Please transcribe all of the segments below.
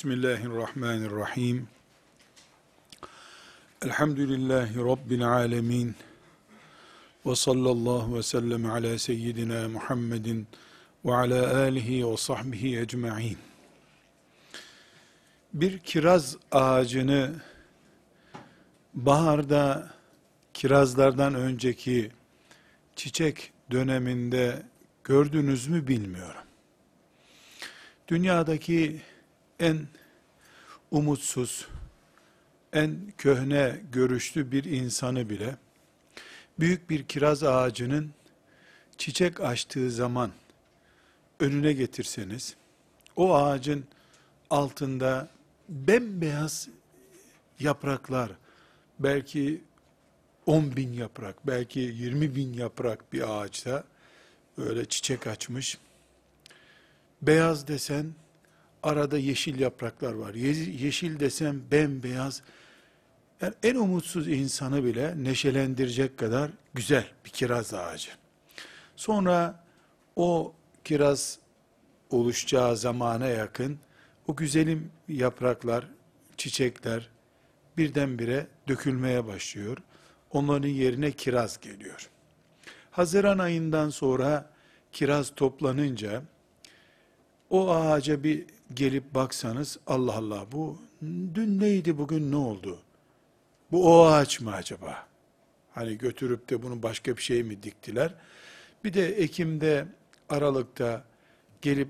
Bismillahirrahmanirrahim. Elhamdülillahi Rabbil alemin. Ve sallallahu ve sellem ala seyyidina Muhammedin ve ala alihi ve sahbihi ecma'in. Bir kiraz ağacını baharda kirazlardan önceki çiçek döneminde gördünüz mü bilmiyorum. Dünyadaki en umutsuz, en köhne görüşlü bir insanı bile büyük bir kiraz ağacının çiçek açtığı zaman önüne getirseniz o ağacın altında bembeyaz yapraklar belki 10 bin yaprak belki 20 bin yaprak bir ağaçta böyle çiçek açmış beyaz desen arada yeşil yapraklar var. Yeşil desem bembeyaz. Yani en umutsuz insanı bile neşelendirecek kadar güzel bir kiraz ağacı. Sonra o kiraz oluşacağı zamana yakın o güzelim yapraklar, çiçekler birdenbire dökülmeye başlıyor. Onların yerine kiraz geliyor. Haziran ayından sonra kiraz toplanınca o ağaca bir gelip baksanız Allah Allah bu dün neydi bugün ne oldu? Bu o ağaç mı acaba? Hani götürüp de bunu başka bir şey mi diktiler? Bir de Ekim'de, Aralık'ta gelip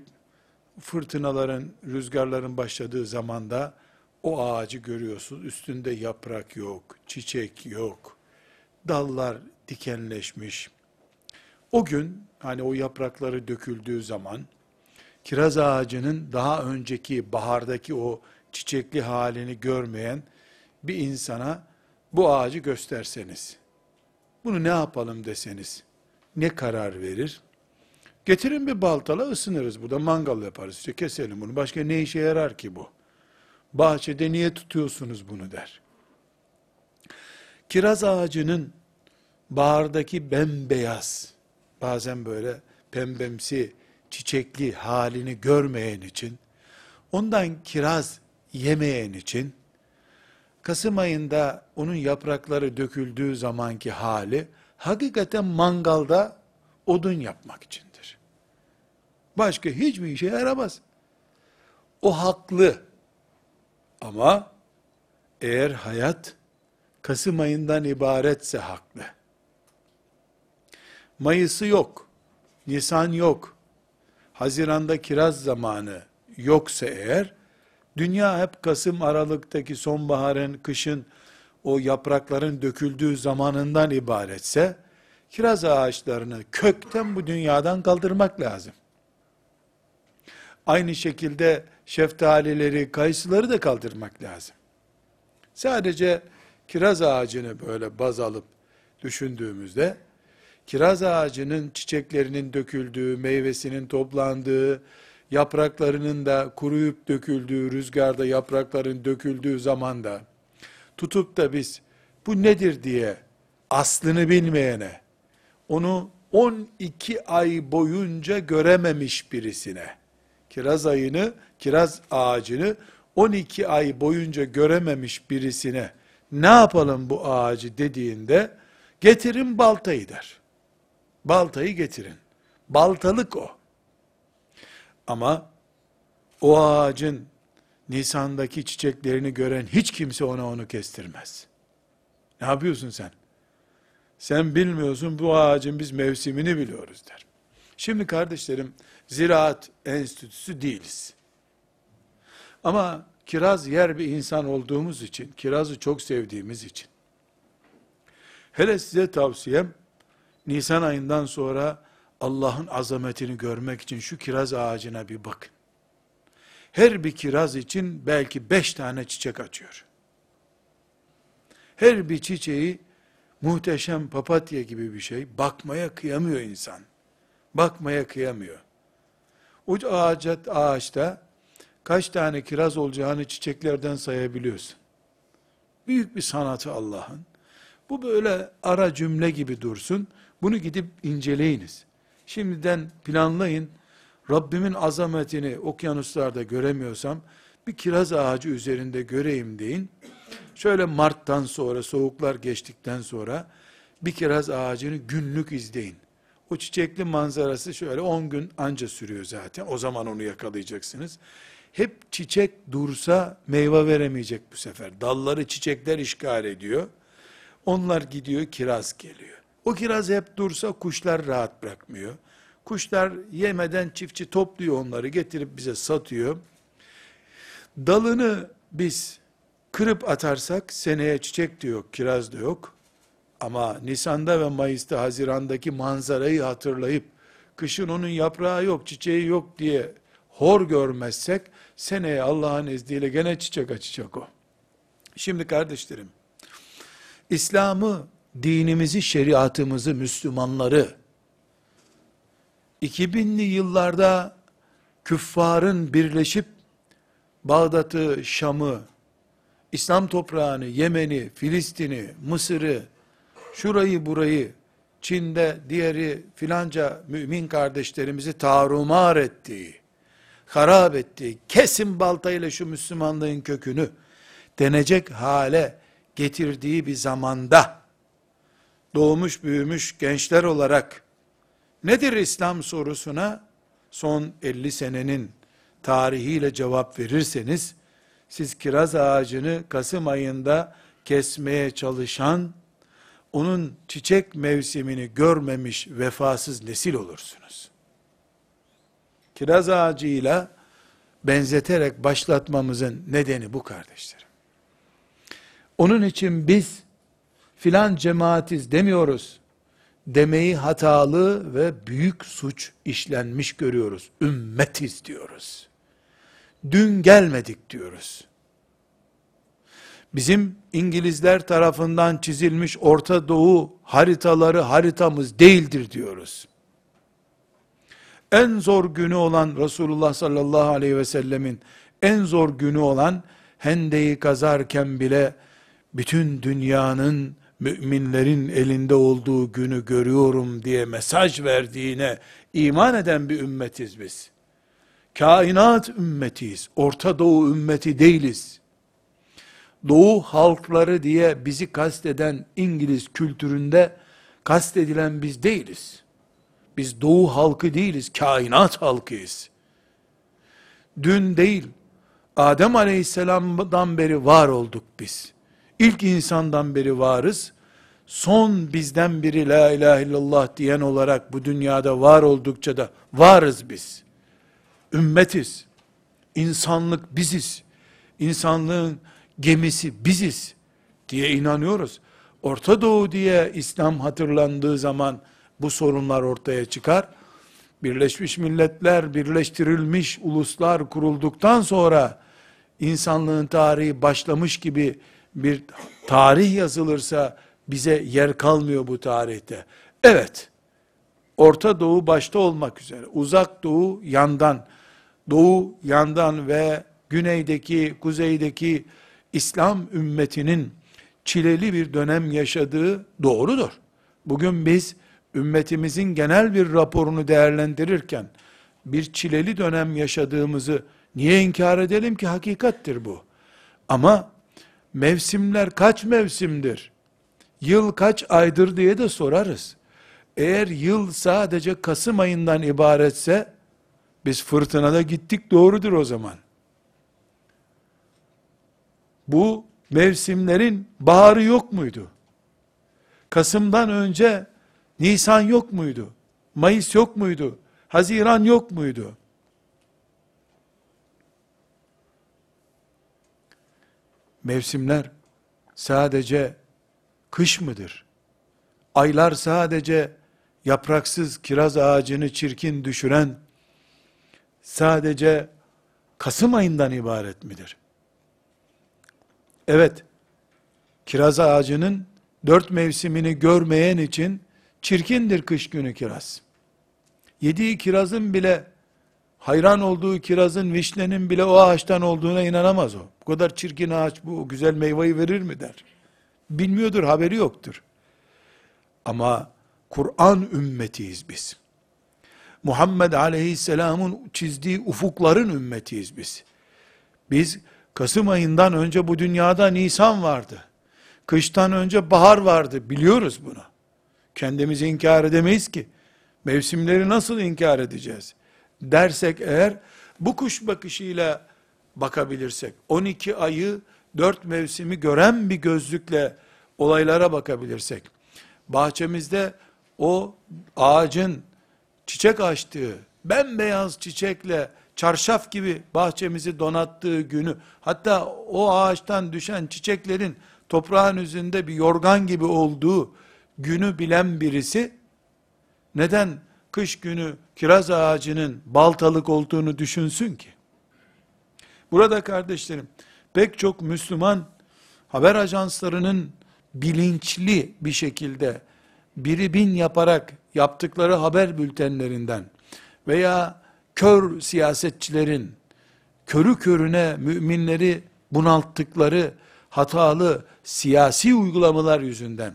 fırtınaların, rüzgarların başladığı zamanda o ağacı görüyorsunuz. Üstünde yaprak yok, çiçek yok, dallar dikenleşmiş. O gün hani o yaprakları döküldüğü zaman kiraz ağacının daha önceki bahardaki o çiçekli halini görmeyen bir insana bu ağacı gösterseniz, bunu ne yapalım deseniz, ne karar verir? Getirin bir baltala ısınırız. Burada mangal yaparız. İşte keselim bunu. Başka ne işe yarar ki bu? Bahçede niye tutuyorsunuz bunu der. Kiraz ağacının bahardaki bembeyaz, bazen böyle pembemsi çiçekli halini görmeyen için, ondan kiraz yemeyen için, Kasım ayında onun yaprakları döküldüğü zamanki hali, hakikaten mangalda odun yapmak içindir. Başka hiçbir işe yaramaz. O haklı. Ama eğer hayat Kasım ayından ibaretse haklı. Mayıs'ı yok, Nisan yok, Haziranda kiraz zamanı yoksa eğer, dünya hep Kasım Aralık'taki sonbaharın, kışın, o yaprakların döküldüğü zamanından ibaretse, kiraz ağaçlarını kökten bu dünyadan kaldırmak lazım. Aynı şekilde şeftalileri, kayısıları da kaldırmak lazım. Sadece kiraz ağacını böyle baz alıp düşündüğümüzde, kiraz ağacının çiçeklerinin döküldüğü, meyvesinin toplandığı, yapraklarının da kuruyup döküldüğü, rüzgarda yaprakların döküldüğü zamanda, tutup da biz bu nedir diye aslını bilmeyene, onu 12 ay boyunca görememiş birisine, kiraz ayını, kiraz ağacını 12 ay boyunca görememiş birisine, ne yapalım bu ağacı dediğinde, getirin baltayı der. Baltayı getirin. Baltalık o. Ama o ağacın Nisan'daki çiçeklerini gören hiç kimse ona onu kestirmez. Ne yapıyorsun sen? Sen bilmiyorsun bu ağacın biz mevsimini biliyoruz der. Şimdi kardeşlerim ziraat enstitüsü değiliz. Ama kiraz yer bir insan olduğumuz için, kirazı çok sevdiğimiz için, hele size tavsiyem, Nisan ayından sonra Allah'ın azametini görmek için şu kiraz ağacına bir bakın. Her bir kiraz için belki beş tane çiçek açıyor. Her bir çiçeği muhteşem papatya gibi bir şey. Bakmaya kıyamıyor insan. Bakmaya kıyamıyor. O ağaca, ağaçta kaç tane kiraz olacağını çiçeklerden sayabiliyorsun. Büyük bir sanatı Allah'ın. Bu böyle ara cümle gibi dursun. Bunu gidip inceleyiniz. Şimdiden planlayın. Rabbimin azametini okyanuslarda göremiyorsam, bir kiraz ağacı üzerinde göreyim deyin. Şöyle Mart'tan sonra, soğuklar geçtikten sonra bir kiraz ağacını günlük izleyin. O çiçekli manzarası şöyle 10 gün anca sürüyor zaten. O zaman onu yakalayacaksınız. Hep çiçek dursa meyve veremeyecek bu sefer. Dalları çiçekler işgal ediyor. Onlar gidiyor, kiraz geliyor. O kiraz hep dursa kuşlar rahat bırakmıyor. Kuşlar yemeden çiftçi topluyor onları, getirip bize satıyor. Dalını biz kırıp atarsak seneye çiçek de yok, kiraz da yok. Ama Nisan'da ve Mayıs'ta, Haziran'daki manzarayı hatırlayıp, kışın onun yaprağı yok, çiçeği yok diye hor görmezsek, seneye Allah'ın izniyle gene çiçek açacak o. Şimdi kardeşlerim, İslam'ı, dinimizi, şeriatımızı, Müslümanları, 2000'li yıllarda küffarın birleşip Bağdat'ı, Şam'ı, İslam toprağını, Yemen'i, Filistin'i, Mısır'ı, şurayı burayı, Çin'de diğeri filanca mümin kardeşlerimizi tarumar ettiği, harap ettiği, kesin baltayla şu Müslümanlığın kökünü denecek hale getirdiği bir zamanda, doğmuş büyümüş gençler olarak, nedir İslam sorusuna, son 50 senenin tarihiyle cevap verirseniz, siz kiraz ağacını Kasım ayında kesmeye çalışan, onun çiçek mevsimini görmemiş vefasız nesil olursunuz. Kiraz ağacıyla benzeterek başlatmamızın nedeni bu kardeşlerim. Onun için biz filan cemaatiz demiyoruz. Demeyi hatalı ve büyük suç işlenmiş görüyoruz. Ümmetiz diyoruz. Dün gelmedik diyoruz. Bizim İngilizler tarafından çizilmiş Orta Doğu haritaları haritamız değildir diyoruz. En zor günü olan Resulullah sallallahu aleyhi ve sellemin en zor günü olan Hende'yi kazarken bile bütün dünyanın müminlerin elinde olduğu günü görüyorum diye mesaj verdiğine iman eden bir ümmetiz biz. Kainat ümmetiyiz. Orta Doğu ümmeti değiliz. Doğu halkları diye bizi kasteden İngiliz kültüründe kastedilen biz değiliz. Biz Doğu halkı değiliz, kainat halkıyız. Dün değil, Adem aleyhisselamdan beri var olduk biz. İlk insandan beri varız. Son bizden biri la ilahe illallah diyen olarak bu dünyada var oldukça da varız biz. Ümmetiz. İnsanlık biziz. İnsanlığın gemisi biziz diye inanıyoruz. Orta Doğu diye İslam hatırlandığı zaman bu sorunlar ortaya çıkar. Birleşmiş Milletler, birleştirilmiş uluslar kurulduktan sonra insanlığın tarihi başlamış gibi bir tarih yazılırsa bize yer kalmıyor bu tarihte. Evet, Orta Doğu başta olmak üzere, Uzak Doğu yandan, Doğu yandan ve güneydeki, kuzeydeki İslam ümmetinin çileli bir dönem yaşadığı doğrudur. Bugün biz ümmetimizin genel bir raporunu değerlendirirken bir çileli dönem yaşadığımızı niye inkar edelim ki hakikattir bu. Ama mevsimler kaç mevsimdir? Yıl kaç aydır diye de sorarız. Eğer yıl sadece Kasım ayından ibaretse biz fırtınada gittik doğrudur o zaman. Bu mevsimlerin baharı yok muydu? Kasım'dan önce Nisan yok muydu? Mayıs yok muydu? Haziran yok muydu? Mevsimler sadece kış mıdır? Aylar sadece yapraksız kiraz ağacını çirkin düşüren sadece Kasım ayından ibaret midir? Evet, kiraz ağacının dört mevsimini görmeyen için çirkindir kış günü kiraz. Yediği kirazın bile, hayran olduğu kirazın, vişnenin bile o ağaçtan olduğuna inanamaz o. Bu kadar çirkin ağaç bu, güzel meyveyi verir mi der. Bilmiyordur, haberi yoktur. Ama Kur'an ümmetiyiz biz. Muhammed aleyhisselamın çizdiği ufukların ümmetiyiz biz Biz Kasım ayından önce bu dünyada Nisan vardı. Kıştan önce bahar vardı. Biliyoruz bunu. Kendimizi inkar edemeyiz ki. Mevsimleri nasıl inkar edeceğiz? Dersek eğer bu kuş bakışıyla bakabilirsek, 12 ayı, 4 mevsimi gören bir gözlükle olaylara bakabilirsek, bahçemizde o ağacın çiçek açtığı, bembeyaz çiçekle çarşaf gibi bahçemizi donattığı günü, hatta o ağaçtan düşen çiçeklerin toprağın üzerinde bir yorgan gibi olduğu günü bilen birisi, neden kış günü kiraz ağacının baltalık olduğunu düşünsün ki? Burada kardeşlerim, pek çok Müslüman haber ajanslarının bilinçli bir şekilde biri bin yaparak yaptıkları haber bültenlerinden veya kör siyasetçilerin körü körüne müminleri bunalttıkları hatalı siyasi uygulamalar yüzünden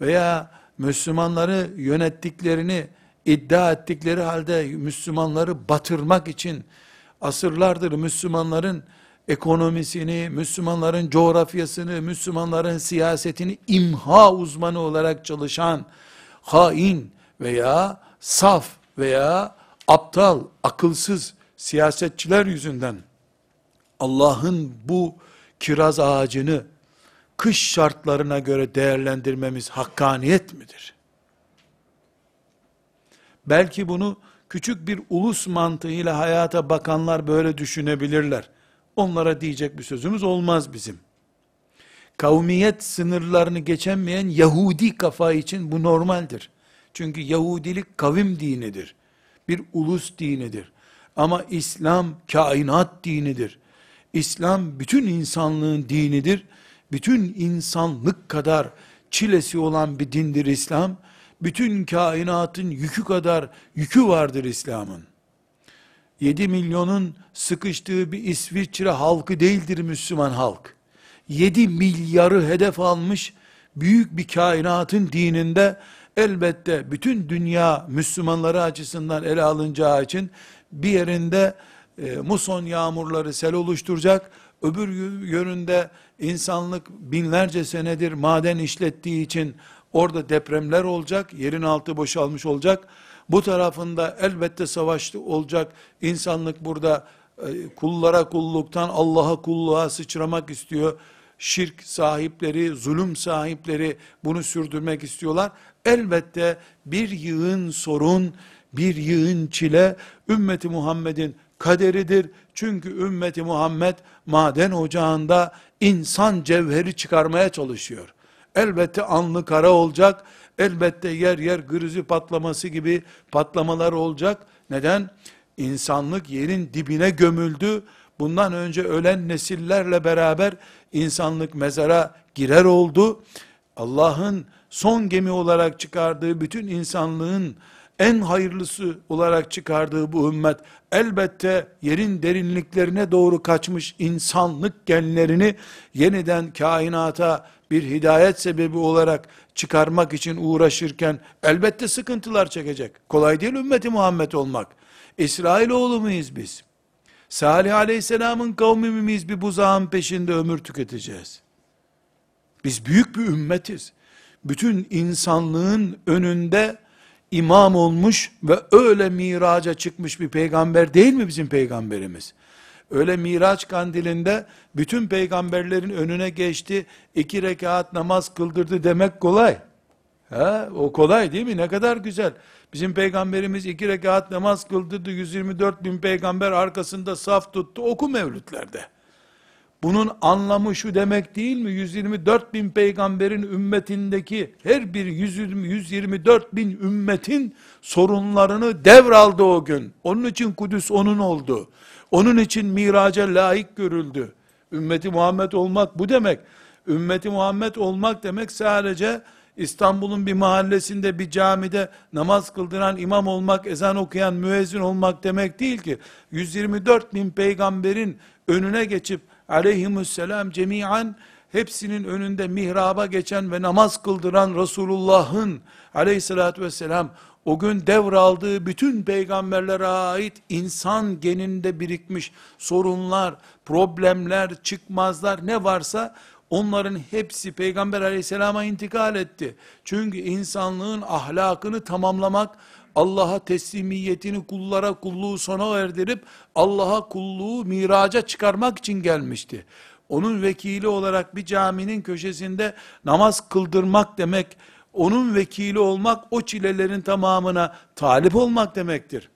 veya Müslümanları yönettiklerini iddia ettikleri halde Müslümanları batırmak için asırlardır Müslümanların ekonomisini, Müslümanların coğrafyasını, Müslümanların siyasetini imha uzmanı olarak çalışan hain veya saf veya aptal, akılsız siyasetçiler yüzünden Allah'ın bu kiraz ağacını kış şartlarına göre değerlendirmemiz hakkaniyet midir? Belki bunu küçük bir ulus mantığıyla hayata bakanlar böyle düşünebilirler. Onlara diyecek bir sözümüz olmaz bizim. Kavmiyet sınırlarını geçemeyen Yahudi kafa için bu normaldir. Çünkü Yahudilik kavim dinidir. Bir ulus dinidir. Ama İslam kainat dinidir. İslam bütün insanlığın dinidir. Bütün insanlık kadar çilesi olan bir dindir İslam. Bütün kainatın yükü kadar yükü vardır İslam'ın. 7 milyonun sıkıştığı bir İsviçre halkı değildir Müslüman halk. 7 milyarı hedef almış büyük bir kainatın dininde elbette bütün dünya Müslümanları açısından ele alınacağı için bir yerinde e, muson yağmurları sel oluşturacak, öbür yönünde insanlık binlerce senedir maden işlettiği için orada depremler olacak, yerin altı boşalmış olacak. Bu tarafında elbette savaşlı olacak. İnsanlık burada e, kullara kulluktan Allah'a kulluğa sıçramak istiyor. Şirk sahipleri, zulüm sahipleri bunu sürdürmek istiyorlar. Elbette bir yığın sorun, bir yığın çile ümmeti Muhammed'in kaderidir. Çünkü ümmeti Muhammed maden ocağında insan cevheri çıkarmaya çalışıyor. Elbette anlı kara olacak. Elbette yer yer gırızı patlaması gibi patlamalar olacak. Neden? İnsanlık yerin dibine gömüldü. Bundan önce ölen nesillerle beraber insanlık mezara girer oldu. Allah'ın son gemi olarak çıkardığı bütün insanlığın en hayırlısı olarak çıkardığı bu ümmet elbette yerin derinliklerine doğru kaçmış insanlık genlerini yeniden kainata bir hidayet sebebi olarak çıkarmak için uğraşırken elbette sıkıntılar çekecek. Kolay değil ümmeti Muhammed olmak. İsrailoğlu muyuz biz? Salih Aleyhisselam'ın kavmi miyiz bir buzağın peşinde ömür tüketeceğiz. Biz büyük bir ümmetiz. Bütün insanlığın önünde imam olmuş ve öyle miraca çıkmış bir peygamber değil mi bizim peygamberimiz? Öyle Miraç kandilinde bütün peygamberlerin önüne geçti, iki rekat namaz kıldırdı demek kolay. Ha, o kolay değil mi? Ne kadar güzel. Bizim peygamberimiz iki rekat namaz kıldırdı, 124 bin peygamber arkasında saf tuttu, oku mevlütlerde. Bunun anlamı şu demek değil mi? 124 bin peygamberin ümmetindeki her bir 120, 124 bin ümmetin sorunlarını devraldı o gün. Onun için Kudüs onun oldu. Onun için miraca layık görüldü. Ümmeti Muhammed olmak bu demek. Ümmeti Muhammed olmak demek sadece İstanbul'un bir mahallesinde bir camide namaz kıldıran imam olmak, ezan okuyan müezzin olmak demek değil ki. 124 bin peygamberin önüne geçip aleyhisselam cemiyen hepsinin önünde mihraba geçen ve namaz kıldıran Resulullah'ın aleyhissalatü vesselam o gün devraldığı bütün peygamberlere ait insan geninde birikmiş sorunlar, problemler, çıkmazlar ne varsa onların hepsi Peygamber aleyhisselama intikal etti. Çünkü insanlığın ahlakını tamamlamak, Allah'a teslimiyetini kullara kulluğu sona erdirip Allah'a kulluğu miraca çıkarmak için gelmişti. Onun vekili olarak bir caminin köşesinde namaz kıldırmak demek, onun vekili olmak o çilelerin tamamına talip olmak demektir.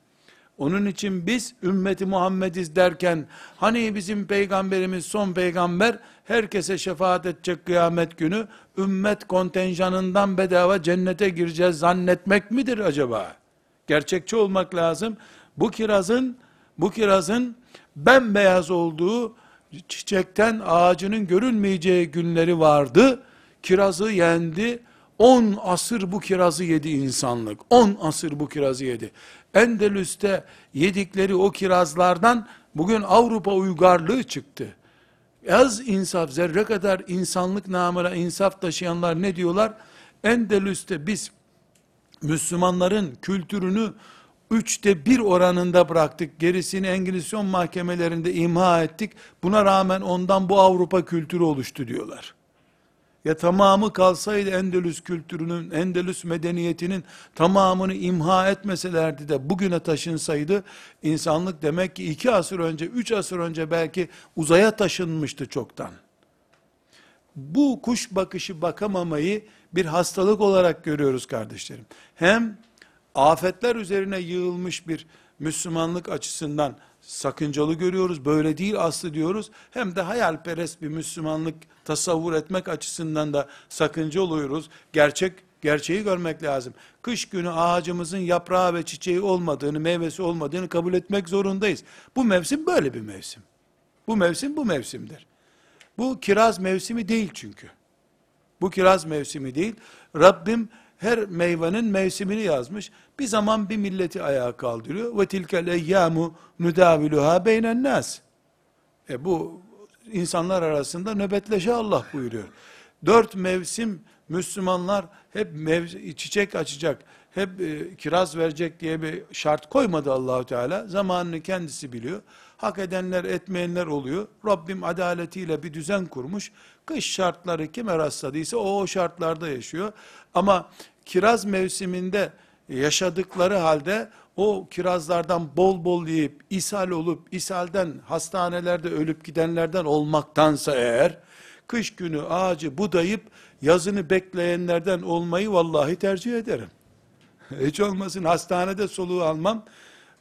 Onun için biz ümmeti Muhammediz derken hani bizim peygamberimiz son peygamber herkese şefaat edecek kıyamet günü ümmet kontenjanından bedava cennete gireceğiz zannetmek midir acaba? Gerçekçi olmak lazım. Bu kirazın bu kirazın bembeyaz olduğu çiçekten ağacının görünmeyeceği günleri vardı. Kirazı yendi. 10 asır bu kirazı yedi insanlık. 10 asır bu kirazı yedi. Endülüs'te yedikleri o kirazlardan bugün Avrupa uygarlığı çıktı. Az insaf, zerre kadar insanlık namına insaf taşıyanlar ne diyorlar? Endülüs'te biz Müslümanların kültürünü üçte bir oranında bıraktık. Gerisini Engizisyon mahkemelerinde imha ettik. Buna rağmen ondan bu Avrupa kültürü oluştu diyorlar. Ya tamamı kalsaydı Endülüs kültürünün, Endülüs medeniyetinin tamamını imha etmeselerdi de bugüne taşınsaydı, insanlık demek ki iki asır önce, üç asır önce belki uzaya taşınmıştı çoktan. Bu kuş bakışı bakamamayı bir hastalık olarak görüyoruz kardeşlerim. Hem afetler üzerine yığılmış bir Müslümanlık açısından sakıncalı görüyoruz. Böyle değil aslı diyoruz. Hem de hayalperest bir Müslümanlık tasavvur etmek açısından da sakınca oluyoruz. Gerçek gerçeği görmek lazım. Kış günü ağacımızın yaprağı ve çiçeği olmadığını, meyvesi olmadığını kabul etmek zorundayız. Bu mevsim böyle bir mevsim. Bu mevsim bu mevsimdir. Bu kiraz mevsimi değil çünkü. Bu kiraz mevsimi değil. Rabbim her meyvenin mevsimini yazmış. Bir zaman bir milleti ayağa kaldırıyor. Ve tilkel eyyamu nudaviluha beynen nas. E bu insanlar arasında nöbetleşe Allah buyuruyor. Dört mevsim Müslümanlar hep mev- çiçek açacak, hep e, kiraz verecek diye bir şart koymadı Allahu Teala. Zamanını kendisi biliyor. Hak edenler, etmeyenler oluyor. Rabbim adaletiyle bir düzen kurmuş. Kış şartları kime rastladıysa o o şartlarda yaşıyor. Ama kiraz mevsiminde yaşadıkları halde o kirazlardan bol bol yiyip ishal olup ishalden hastanelerde ölüp gidenlerden olmaktansa eğer kış günü ağacı budayıp yazını bekleyenlerden olmayı vallahi tercih ederim. Hiç olmasın hastanede soluğu almam.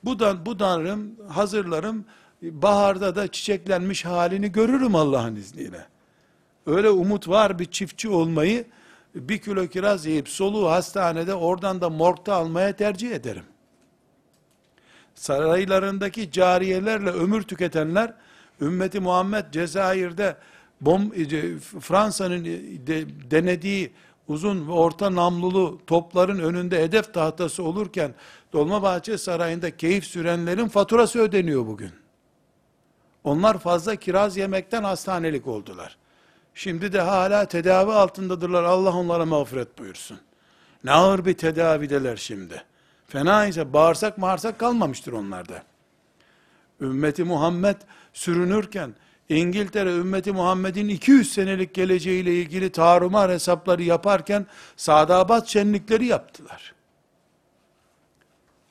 Budan budanırım, hazırlarım. Baharda da çiçeklenmiş halini görürüm Allah'ın izniyle. Öyle umut var bir çiftçi olmayı bir kilo kiraz yiyip soluğu hastanede oradan da morgda almaya tercih ederim. Saraylarındaki cariyelerle ömür tüketenler ümmeti Muhammed Cezayir'de bom, e, Fransa'nın de, denediği uzun ve orta namlulu topların önünde hedef tahtası olurken Dolmabahçe Sarayı'nda keyif sürenlerin faturası ödeniyor bugün. Onlar fazla kiraz yemekten hastanelik oldular. Şimdi de hala tedavi altındadırlar. Allah onlara mağfiret buyursun. Ne ağır bir tedavideler şimdi. Fena ise bağırsak mağırsak kalmamıştır onlarda. Ümmeti Muhammed sürünürken, İngiltere ümmeti Muhammed'in 200 senelik geleceğiyle ilgili tarumar hesapları yaparken Sadabat şenlikleri yaptılar.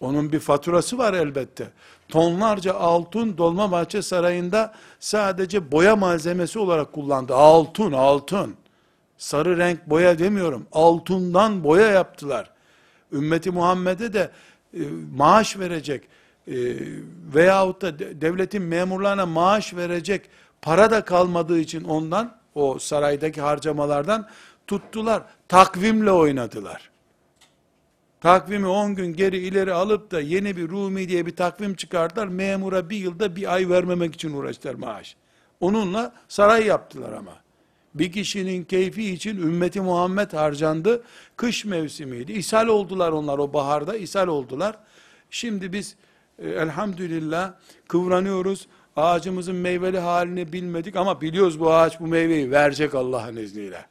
Onun bir faturası var elbette. Tonlarca altın Dolmabahçe Sarayı'nda sadece boya malzemesi olarak kullandı. Altın, altın. Sarı renk boya demiyorum. Altından boya yaptılar. Ümmeti Muhammed'e de e, maaş verecek e, veyahut da devletin memurlarına maaş verecek para da kalmadığı için ondan o saraydaki harcamalardan tuttular. Takvimle oynadılar takvimi 10 gün geri ileri alıp da yeni bir Rumi diye bir takvim çıkardılar. Memura bir yılda bir ay vermemek için uğraştılar maaş. Onunla saray yaptılar ama. Bir kişinin keyfi için ümmeti Muhammed harcandı. Kış mevsimiydi. İshal oldular onlar o baharda. ishal oldular. Şimdi biz e, elhamdülillah kıvranıyoruz. Ağacımızın meyveli halini bilmedik ama biliyoruz bu ağaç bu meyveyi verecek Allah'ın izniyle.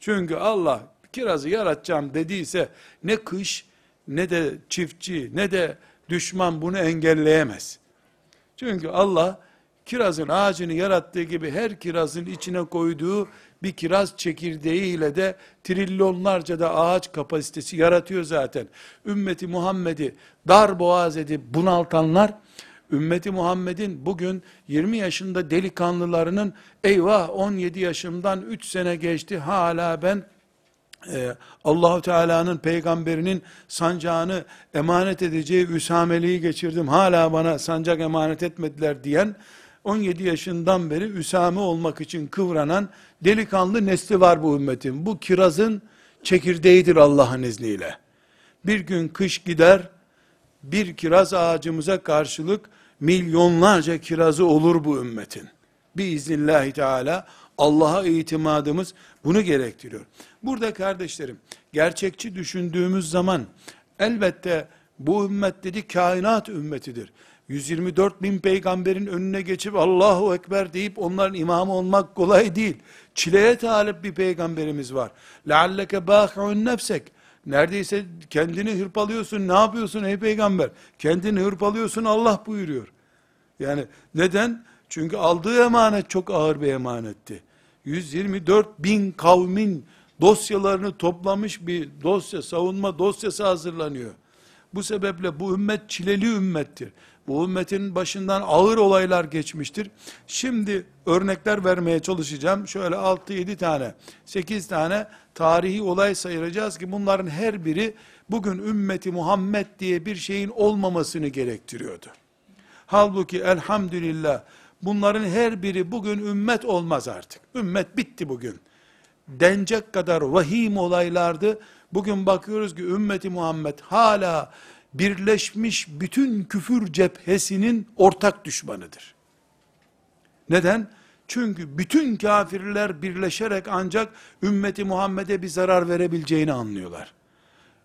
Çünkü Allah kirazı yaratacağım dediyse ne kış ne de çiftçi, ne de düşman bunu engelleyemez. Çünkü Allah kirazın ağacını yarattığı gibi her kirazın içine koyduğu bir kiraz çekirdeğiyle de trilyonlarca da ağaç kapasitesi yaratıyor zaten. Ümmeti Muhammed'i dar boğaz edip bunaltanlar, ümmeti Muhammed'in bugün 20 yaşında delikanlılarının eyvah 17 yaşımdan 3 sene geçti hala ben e, Allahu Teala'nın peygamberinin sancağını emanet edeceği Üsameli'yi geçirdim. Hala bana sancak emanet etmediler diyen 17 yaşından beri Üsame olmak için kıvranan delikanlı nesli var bu ümmetin. Bu kirazın çekirdeğidir Allah'ın izniyle. Bir gün kış gider, bir kiraz ağacımıza karşılık milyonlarca kirazı olur bu ümmetin. Biiznillahü Teala Allah'a itimadımız bunu gerektiriyor. Burada kardeşlerim, gerçekçi düşündüğümüz zaman elbette bu ümmet dedi kainat ümmetidir. 124 bin peygamberin önüne geçip Allahu Ekber deyip onların imamı olmak kolay değil. Çileye talip bir peygamberimiz var. لَعَلَّكَ بَاخِعُنْ nefsek. Neredeyse kendini hırpalıyorsun. Ne yapıyorsun ey peygamber? Kendini hırpalıyorsun Allah buyuruyor. Yani neden? Çünkü aldığı emanet çok ağır bir emanetti. 124 bin kavmin dosyalarını toplamış bir dosya, savunma dosyası hazırlanıyor. Bu sebeple bu ümmet çileli ümmettir. Bu ümmetin başından ağır olaylar geçmiştir. Şimdi örnekler vermeye çalışacağım. Şöyle 6-7 tane, 8 tane tarihi olay sayacağız ki bunların her biri bugün ümmeti Muhammed diye bir şeyin olmamasını gerektiriyordu. Halbuki elhamdülillah bunların her biri bugün ümmet olmaz artık. Ümmet bitti bugün. Denecek kadar vahim olaylardı. Bugün bakıyoruz ki ümmeti Muhammed hala birleşmiş bütün küfür cephesinin ortak düşmanıdır. Neden? Çünkü bütün kafirler birleşerek ancak ümmeti Muhammed'e bir zarar verebileceğini anlıyorlar.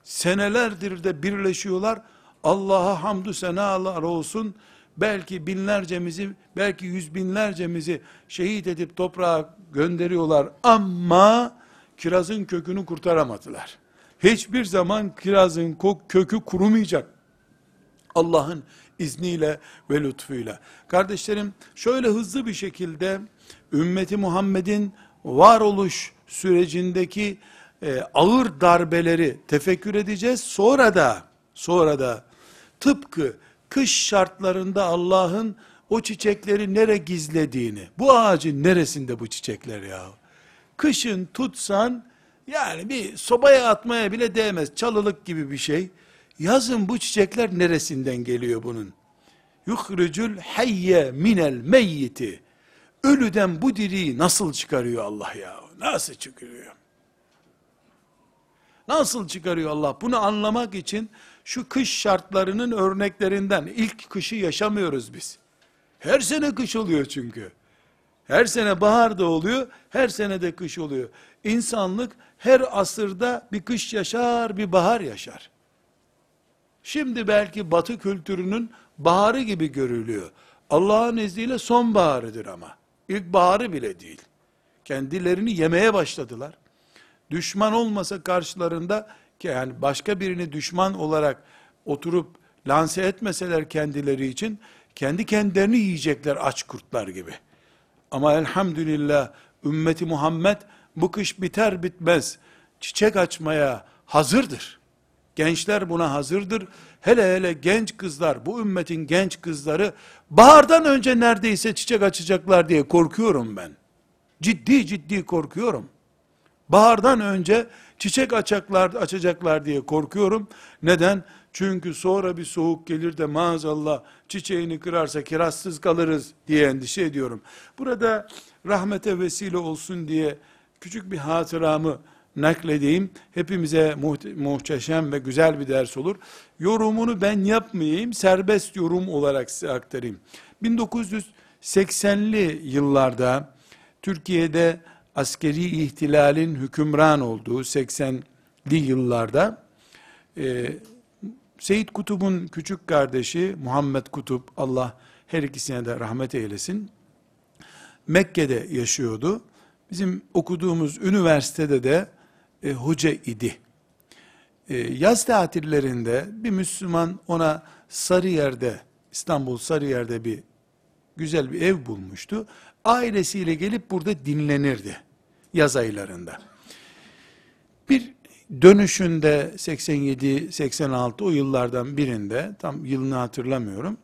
Senelerdir de birleşiyorlar. Allah'a hamdü senalar olsun. Belki binlercemizi, belki yüz binlercemizi şehit edip toprağa gönderiyorlar ama kirazın kökünü kurtaramadılar hiçbir zaman kirazın kökü kurumayacak. Allah'ın izniyle ve lütfuyla. Kardeşlerim şöyle hızlı bir şekilde ümmeti Muhammed'in varoluş sürecindeki e, ağır darbeleri tefekkür edeceğiz. Sonra da sonra da tıpkı kış şartlarında Allah'ın o çiçekleri nere gizlediğini, bu ağacın neresinde bu çiçekler ya? Kışın tutsan yani bir sobaya atmaya bile değmez. Çalılık gibi bir şey. Yazın bu çiçekler neresinden geliyor bunun? Yuhricul hayye minel meyyiti. Ölüden bu diriyi nasıl çıkarıyor Allah ya? Nasıl çıkarıyor? Nasıl çıkarıyor Allah? Bunu anlamak için şu kış şartlarının örneklerinden ilk kışı yaşamıyoruz biz. Her sene kış oluyor çünkü. Her sene bahar da oluyor, her sene de kış oluyor. İnsanlık her asırda bir kış yaşar, bir bahar yaşar. Şimdi belki batı kültürünün baharı gibi görülüyor. Allah'ın izniyle sonbaharıdır ama. İlk baharı bile değil. Kendilerini yemeye başladılar. Düşman olmasa karşılarında yani başka birini düşman olarak oturup lanse etmeseler kendileri için kendi kendilerini yiyecekler aç kurtlar gibi. Ama elhamdülillah ümmeti Muhammed bu kış biter bitmez çiçek açmaya hazırdır. Gençler buna hazırdır. Hele hele genç kızlar, bu ümmetin genç kızları bahardan önce neredeyse çiçek açacaklar diye korkuyorum ben. Ciddi ciddi korkuyorum. Bahardan önce çiçek açacaklar, açacaklar diye korkuyorum. Neden? Çünkü sonra bir soğuk gelir de maazallah çiçeğini kırarsa kirazsız kalırız diye endişe ediyorum. Burada rahmete vesile olsun diye küçük bir hatıramı nakledeyim. Hepimize muhteşem ve güzel bir ders olur. Yorumunu ben yapmayayım, serbest yorum olarak size aktarayım. 1980'li yıllarda Türkiye'de askeri ihtilalin hükümran olduğu 80'li yıllarda e, Seyyid Kutub'un küçük kardeşi Muhammed Kutup Allah her ikisine de rahmet eylesin. Mekke'de yaşıyordu. Bizim okuduğumuz üniversitede de e, hoca idi. e, yaz tatillerinde bir Müslüman ona Sarıyer'de, İstanbul Sarıyer'de bir güzel bir ev bulmuştu. Ailesiyle gelip burada dinlenirdi yaz aylarında. Bir dönüşünde 87-86 o yıllardan birinde tam yılını hatırlamıyorum.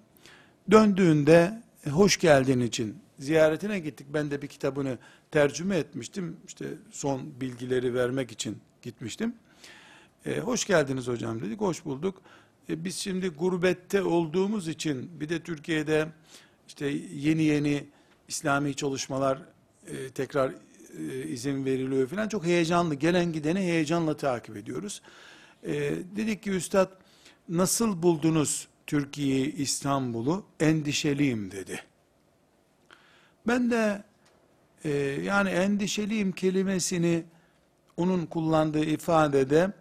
Döndüğünde e, hoş geldin için ziyaretine gittik. Ben de bir kitabını tercüme etmiştim. İşte son bilgileri vermek için gitmiştim. E, hoş geldiniz hocam dedik. Hoş bulduk. E, biz şimdi gurbette olduğumuz için bir de Türkiye'de işte yeni yeni İslami çalışmalar e, tekrar e, izin veriliyor falan. Çok heyecanlı. Gelen gideni heyecanla takip ediyoruz. E, dedik ki üstad nasıl buldunuz Türkiye'yi, İstanbul'u? Endişeliyim dedi. Ben de e, yani endişeliyim kelimesini onun kullandığı ifadede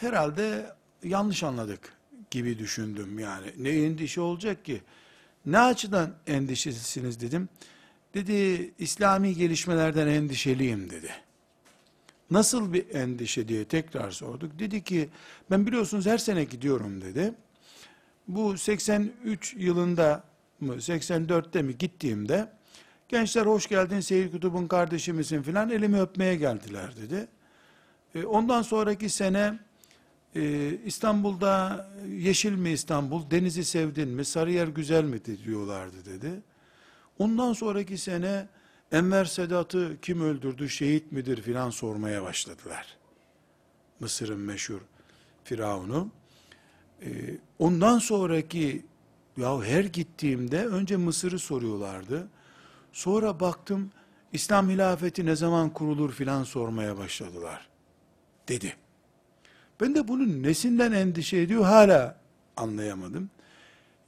herhalde yanlış anladık gibi düşündüm yani. Ne endişe olacak ki? Ne açıdan endişesiniz dedim. Dedi İslami gelişmelerden endişeliyim dedi. Nasıl bir endişe diye tekrar sorduk. Dedi ki ben biliyorsunuz her sene gidiyorum dedi. Bu 83 yılında mı 84'te mi gittiğimde gençler hoş geldin Seyyid Kutub'un kardeşi misin filan elimi öpmeye geldiler dedi. E, ondan sonraki sene e, İstanbul'da yeşil mi İstanbul, denizi sevdin mi, Sarıyer güzel mi diyorlardı dedi. Ondan sonraki sene Enver Sedat'ı kim öldürdü, şehit midir filan sormaya başladılar. Mısır'ın meşhur Firavun'u. Ee, ondan sonraki, ya her gittiğimde önce Mısır'ı soruyorlardı. Sonra baktım, İslam hilafeti ne zaman kurulur filan sormaya başladılar. Dedi. Ben de bunun nesinden endişe ediyor hala anlayamadım.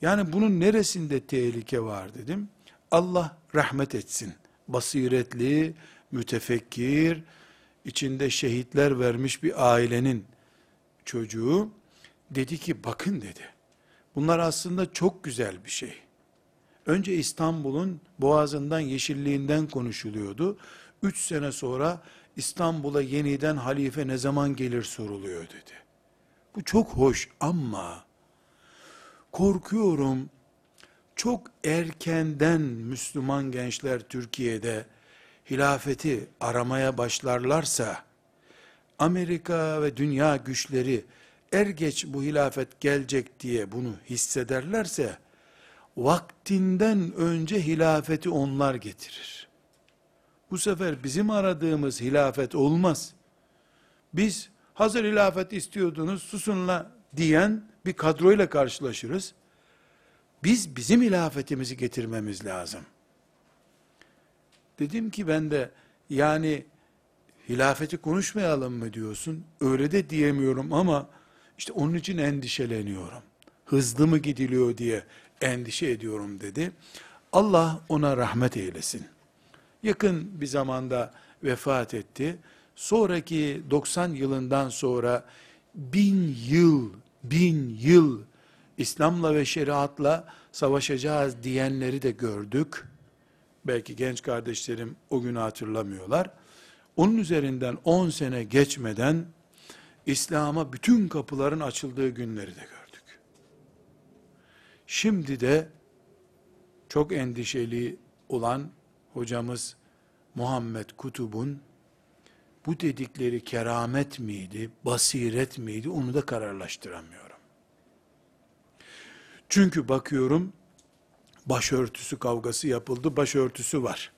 Yani bunun neresinde tehlike var dedim. Allah rahmet etsin. Basiretli, mütefekkir, içinde şehitler vermiş bir ailenin çocuğu dedi ki bakın dedi. Bunlar aslında çok güzel bir şey. Önce İstanbul'un boğazından, yeşilliğinden konuşuluyordu. Üç sene sonra İstanbul'a yeniden halife ne zaman gelir soruluyor dedi. Bu çok hoş ama korkuyorum çok erkenden Müslüman gençler Türkiye'de hilafeti aramaya başlarlarsa, Amerika ve dünya güçleri er geç bu hilafet gelecek diye bunu hissederlerse, vaktinden önce hilafeti onlar getirir. Bu sefer bizim aradığımız hilafet olmaz. Biz hazır hilafet istiyordunuz susunla diyen bir kadroyla karşılaşırız. Biz bizim hilafetimizi getirmemiz lazım. Dedim ki ben de yani hilafeti konuşmayalım mı diyorsun? Öyle de diyemiyorum ama işte onun için endişeleniyorum. Hızlı mı gidiliyor diye endişe ediyorum dedi. Allah ona rahmet eylesin. Yakın bir zamanda vefat etti. Sonraki 90 yılından sonra bin yıl, bin yıl İslam'la ve şeriatla savaşacağız diyenleri de gördük. Belki genç kardeşlerim o günü hatırlamıyorlar. Onun üzerinden 10 sene geçmeden İslam'a bütün kapıların açıldığı günleri de gördük. Şimdi de çok endişeli olan hocamız Muhammed Kutub'un bu dedikleri keramet miydi, basiret miydi onu da kararlaştıramıyorum. Çünkü bakıyorum başörtüsü kavgası yapıldı, başörtüsü var.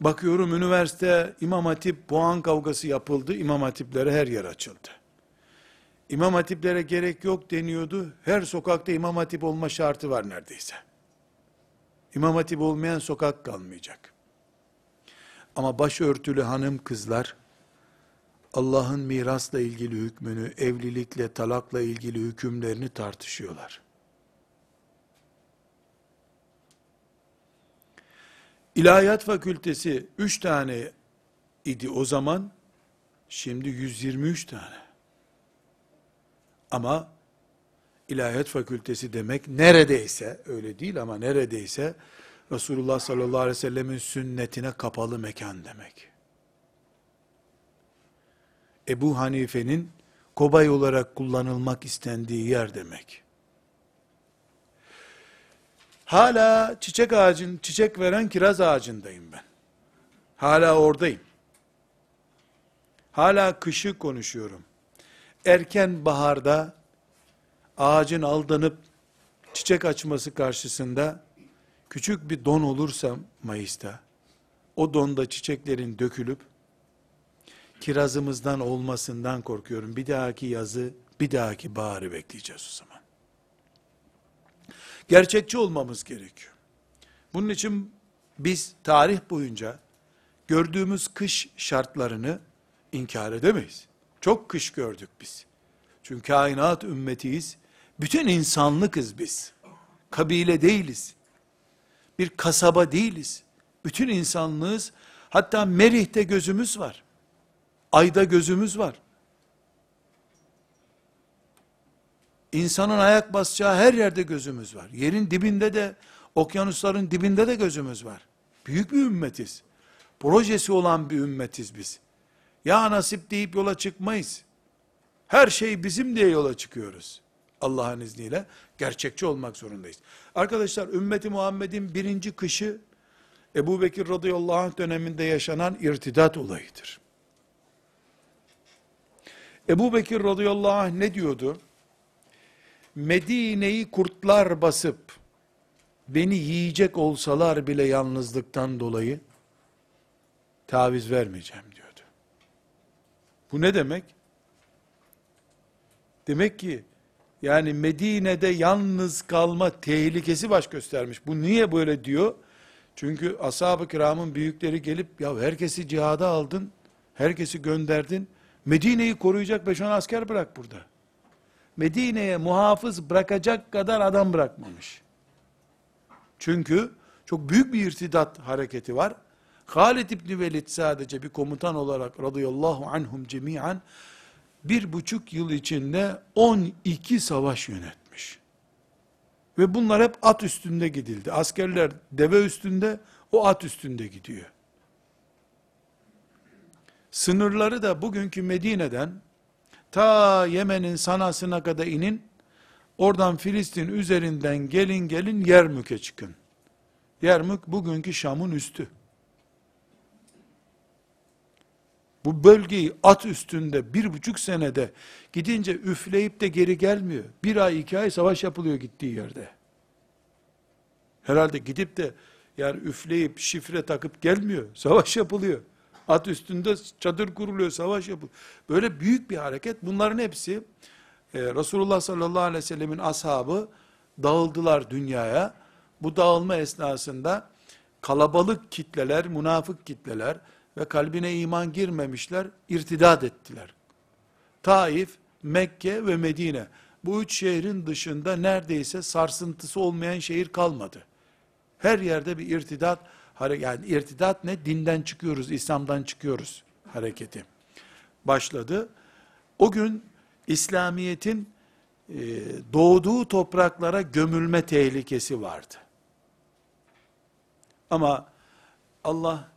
Bakıyorum üniversite İmam Hatip puan kavgası yapıldı, İmam Hatiplere her yer açıldı. İmam Hatiplere gerek yok deniyordu. Her sokakta İmam Hatip olma şartı var neredeyse. İmam Hatip olmayan sokak kalmayacak. Ama başörtülü hanım kızlar Allah'ın mirasla ilgili hükmünü, evlilikle, talakla ilgili hükümlerini tartışıyorlar. İlahiyat fakültesi 3 tane idi o zaman, şimdi 123 tane. Ama ilahiyat fakültesi demek neredeyse, öyle değil ama neredeyse, Resulullah sallallahu aleyhi ve sellemin sünnetine kapalı mekan demek. Ebu Hanife'nin kobay olarak kullanılmak istendiği yer demek. Hala çiçek ağacın, çiçek veren kiraz ağacındayım ben. Hala oradayım. Hala kışı konuşuyorum. Erken baharda ağacın aldanıp çiçek açması karşısında küçük bir don olursa Mayıs'ta, o donda çiçeklerin dökülüp kirazımızdan olmasından korkuyorum. Bir dahaki yazı, bir dahaki baharı bekleyeceğiz o zaman. Gerçekçi olmamız gerekiyor. Bunun için biz tarih boyunca gördüğümüz kış şartlarını inkar edemeyiz. Çok kış gördük biz. Çünkü kainat ümmetiyiz. Bütün insanlıkız biz. Kabile değiliz. Bir kasaba değiliz. Bütün insanlığız. Hatta Merih'te gözümüz var. Ayda gözümüz var. İnsanın ayak basacağı her yerde gözümüz var. Yerin dibinde de, okyanusların dibinde de gözümüz var. Büyük bir ümmetiz. Projesi olan bir ümmetiz biz. Ya nasip deyip yola çıkmayız. Her şey bizim diye yola çıkıyoruz. Allah'ın izniyle gerçekçi olmak zorundayız. Arkadaşlar ümmeti Muhammed'in birinci kışı Ebu Bekir radıyallahu anh döneminde yaşanan irtidat olayıdır. Ebu Bekir radıyallahu anh ne diyordu? Medine'yi kurtlar basıp beni yiyecek olsalar bile yalnızlıktan dolayı taviz vermeyeceğim diyordu. Bu ne demek? Demek ki yani Medine'de yalnız kalma tehlikesi baş göstermiş. Bu niye böyle diyor? Çünkü ashab-ı kiramın büyükleri gelip ya herkesi cihada aldın, herkesi gönderdin. Medine'yi koruyacak 5-10 asker bırak burada. Medine'ye muhafız bırakacak kadar adam bırakmamış. Çünkü çok büyük bir irtidat hareketi var. Halid İbni Velid sadece bir komutan olarak radıyallahu anhum cemiyen bir buçuk yıl içinde 12 savaş yönetmiş. Ve bunlar hep at üstünde gidildi. Askerler deve üstünde, o at üstünde gidiyor. Sınırları da bugünkü Medine'den ta Yemen'in sanasına kadar inin, oradan Filistin üzerinden gelin gelin Yermük'e çıkın. Yermük bugünkü Şam'ın üstü. Bu bölgeyi at üstünde bir buçuk senede gidince üfleyip de geri gelmiyor. Bir ay iki ay savaş yapılıyor gittiği yerde. Herhalde gidip de yani üfleyip şifre takıp gelmiyor. Savaş yapılıyor. At üstünde çadır kuruluyor, savaş yapılıyor. Böyle büyük bir hareket. Bunların hepsi e, Resulullah sallallahu aleyhi ve sellemin ashabı dağıldılar dünyaya. Bu dağılma esnasında kalabalık kitleler, münafık kitleler ve kalbine iman girmemişler, irtidat ettiler. Taif, Mekke ve Medine. Bu üç şehrin dışında neredeyse sarsıntısı olmayan şehir kalmadı. Her yerde bir irtidat, yani irtidat ne? Dinden çıkıyoruz, İslam'dan çıkıyoruz hareketi. Başladı. O gün İslamiyet'in e, doğduğu topraklara gömülme tehlikesi vardı. Ama Allah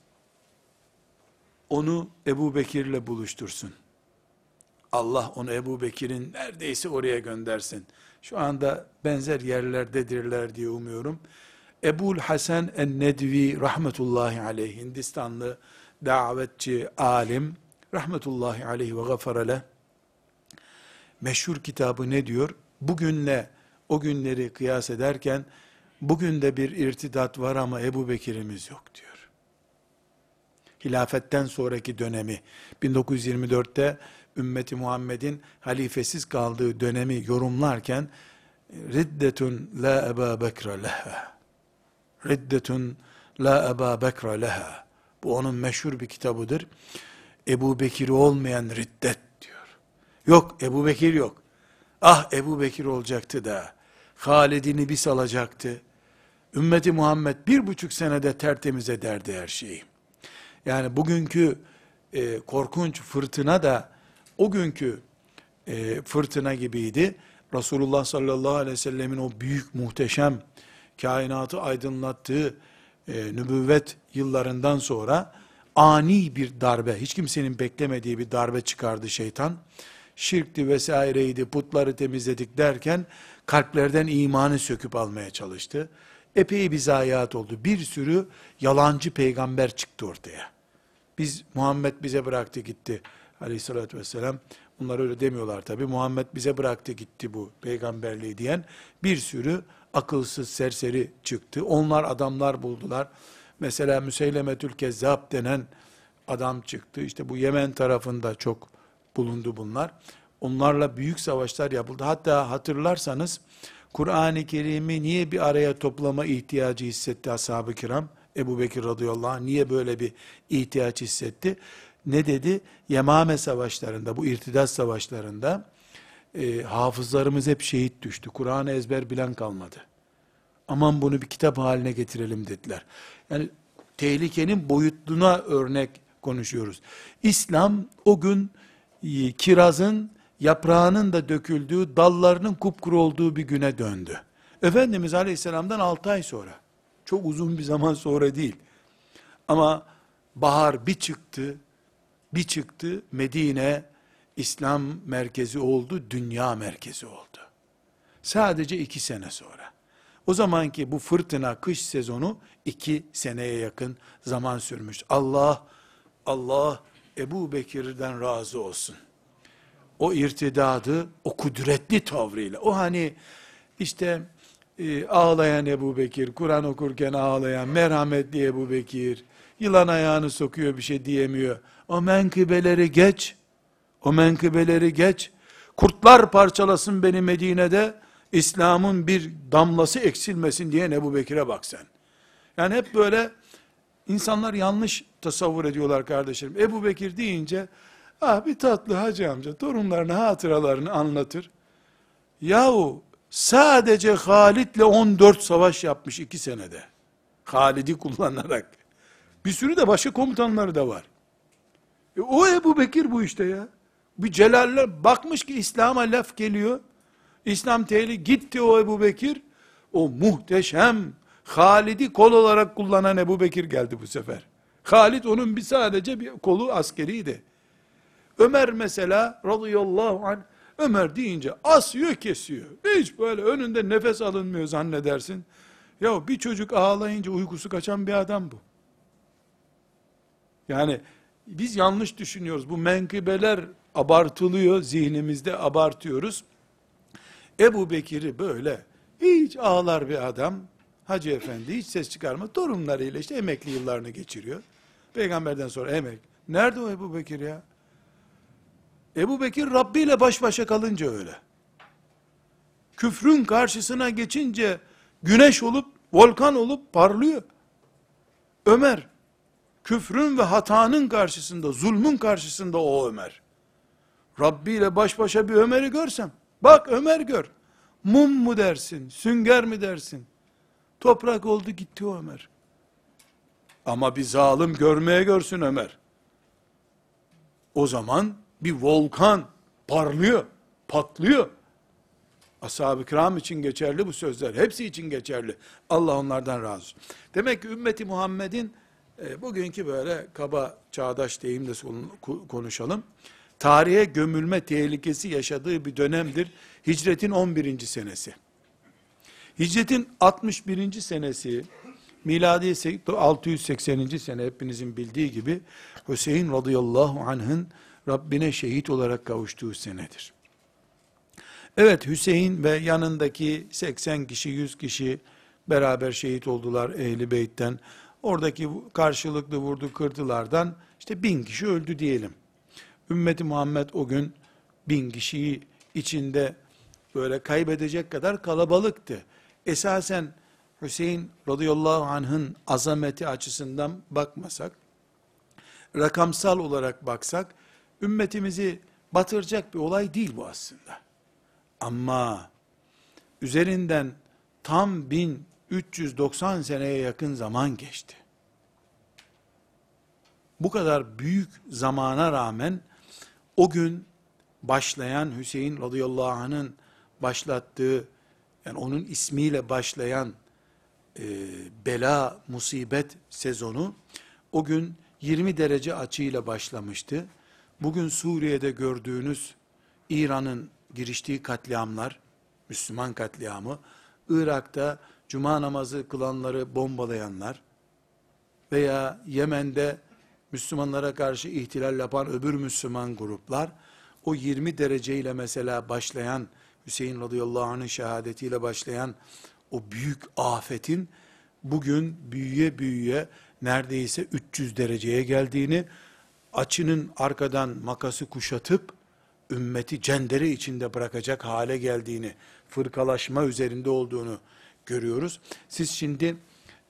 onu Ebu Bekir'le buluştursun. Allah onu Ebu Bekir'in neredeyse oraya göndersin. Şu anda benzer yerlerdedirler diye umuyorum. Ebul Hasan en-Nedvi rahmetullahi aleyh Hindistanlı davetçi alim rahmetullahi aleyh ve gafara meşhur kitabı ne diyor? Bugünle o günleri kıyas ederken bugün de bir irtidat var ama Ebu Bekir'imiz yok diyor hilafetten sonraki dönemi 1924'te ümmeti Muhammed'in halifesiz kaldığı dönemi yorumlarken riddetun la Eba Bekra leha riddetun la Eba Bekra leha bu onun meşhur bir kitabıdır. Ebu Bekir olmayan riddet diyor. Yok Ebu Bekir yok. Ah Ebu Bekir olacaktı da Halid'ini bir salacaktı. Ümmeti Muhammed bir buçuk senede tertemiz ederdi her şeyi. Yani bugünkü e, korkunç fırtına da o günkü e, fırtına gibiydi. Resulullah sallallahu aleyhi ve sellemin o büyük muhteşem kainatı aydınlattığı e, nübüvvet yıllarından sonra ani bir darbe, hiç kimsenin beklemediği bir darbe çıkardı şeytan. Şirkti vesaireydi, putları temizledik derken kalplerden imanı söküp almaya çalıştı. Epey bir zayiat oldu. Bir sürü yalancı peygamber çıktı ortaya. Biz Muhammed bize bıraktı gitti aleyhissalatü vesselam. Bunlar öyle demiyorlar tabi. Muhammed bize bıraktı gitti bu peygamberliği diyen bir sürü akılsız serseri çıktı. Onlar adamlar buldular. Mesela Müseylemetül Kezzab denen adam çıktı. İşte bu Yemen tarafında çok bulundu bunlar. Onlarla büyük savaşlar yapıldı. Hatta hatırlarsanız Kur'an-ı Kerim'i niye bir araya toplama ihtiyacı hissetti ashab-ı kiram? Ebu Bekir radıyallahu anh niye böyle bir ihtiyaç hissetti? Ne dedi? Yemame savaşlarında, bu irtidat savaşlarında e, hafızlarımız hep şehit düştü. Kur'an'ı ezber bilen kalmadı. Aman bunu bir kitap haline getirelim dediler. Yani tehlikenin boyutluğuna örnek konuşuyoruz. İslam o gün e, kirazın yaprağının da döküldüğü, dallarının kupkuru olduğu bir güne döndü. Efendimiz Aleyhisselam'dan 6 ay sonra, çok uzun bir zaman sonra değil. Ama bahar bir çıktı, bir çıktı, Medine İslam merkezi oldu, dünya merkezi oldu. Sadece iki sene sonra. O zamanki bu fırtına kış sezonu iki seneye yakın zaman sürmüş. Allah, Allah Ebu Bekir'den razı olsun. O irtidadı, o kudretli tavrıyla, o hani işte e, ağlayan Ebu Bekir, Kur'an okurken ağlayan, merhametli Ebu Bekir, yılan ayağını sokuyor bir şey diyemiyor. O menkıbeleri geç, o menkıbeleri geç, kurtlar parçalasın beni Medine'de, İslam'ın bir damlası eksilmesin diye Ebu Bekir'e bak sen. Yani hep böyle insanlar yanlış tasavvur ediyorlar kardeşlerim. Ebu Bekir deyince, ah bir tatlı hacı amca torunlarına hatıralarını anlatır. Yahu sadece Halid'le 14 savaş yapmış iki senede. Halid'i kullanarak. Bir sürü de başka komutanları da var. E, o Ebu Bekir bu işte ya. Bir celaller bakmış ki İslam'a laf geliyor. İslam tehli gitti o Ebu Bekir. O muhteşem Halid'i kol olarak kullanan Ebu Bekir geldi bu sefer. Halid onun bir sadece bir kolu askeriydi. Ömer mesela radıyallahu anh Ömer deyince asıyor kesiyor. Hiç böyle önünde nefes alınmıyor zannedersin. Ya bir çocuk ağlayınca uykusu kaçan bir adam bu. Yani biz yanlış düşünüyoruz. Bu menkıbeler abartılıyor, zihnimizde abartıyoruz. Ebu Bekir'i böyle hiç ağlar bir adam, Hacı Efendi hiç ses çıkarma, torunlarıyla işte emekli yıllarını geçiriyor. Peygamberden sonra emek. Nerede o Ebu Bekir ya? Ebu Bekir Rabbi ile baş başa kalınca öyle. Küfrün karşısına geçince güneş olup, volkan olup parlıyor. Ömer, küfrün ve hatanın karşısında, zulmün karşısında o Ömer. Rabbi ile baş başa bir Ömer'i görsem, bak Ömer gör. Mum mu dersin, sünger mi dersin? Toprak oldu gitti o Ömer. Ama bir zalim görmeye görsün Ömer. O zaman bir volkan parlıyor, patlıyor. Ashab-ı kiram için geçerli bu sözler. Hepsi için geçerli. Allah onlardan razı olsun. Demek ki ümmeti Muhammed'in e, bugünkü böyle kaba çağdaş deyimle konuşalım. Tarihe gömülme tehlikesi yaşadığı bir dönemdir. Hicretin 11. senesi. Hicretin 61. senesi, miladi 680. sene hepinizin bildiği gibi Hüseyin radıyallahu anh'ın Rabbine şehit olarak kavuştuğu senedir. Evet Hüseyin ve yanındaki 80 kişi 100 kişi beraber şehit oldular ehli beytten. Oradaki karşılıklı vurdu kırdılardan işte bin kişi öldü diyelim. Ümmeti Muhammed o gün bin kişiyi içinde böyle kaybedecek kadar kalabalıktı. Esasen Hüseyin radıyallahu anh'ın azameti açısından bakmasak, rakamsal olarak baksak, ümmetimizi batıracak bir olay değil bu aslında. Ama üzerinden tam 1390 seneye yakın zaman geçti. Bu kadar büyük zamana rağmen o gün başlayan Hüseyin radıyallahu anh'ın başlattığı yani onun ismiyle başlayan e, bela musibet sezonu o gün 20 derece açıyla başlamıştı. Bugün Suriye'de gördüğünüz İran'ın giriştiği katliamlar, Müslüman katliamı, Irak'ta cuma namazı kılanları bombalayanlar veya Yemen'de Müslümanlara karşı ihtilal yapan öbür Müslüman gruplar, o 20 dereceyle mesela başlayan, Hüseyin radıyallahu anh'ın şehadetiyle başlayan o büyük afetin, bugün büyüye büyüye neredeyse 300 dereceye geldiğini, açının arkadan makası kuşatıp, ümmeti cendere içinde bırakacak hale geldiğini, fırkalaşma üzerinde olduğunu görüyoruz. Siz şimdi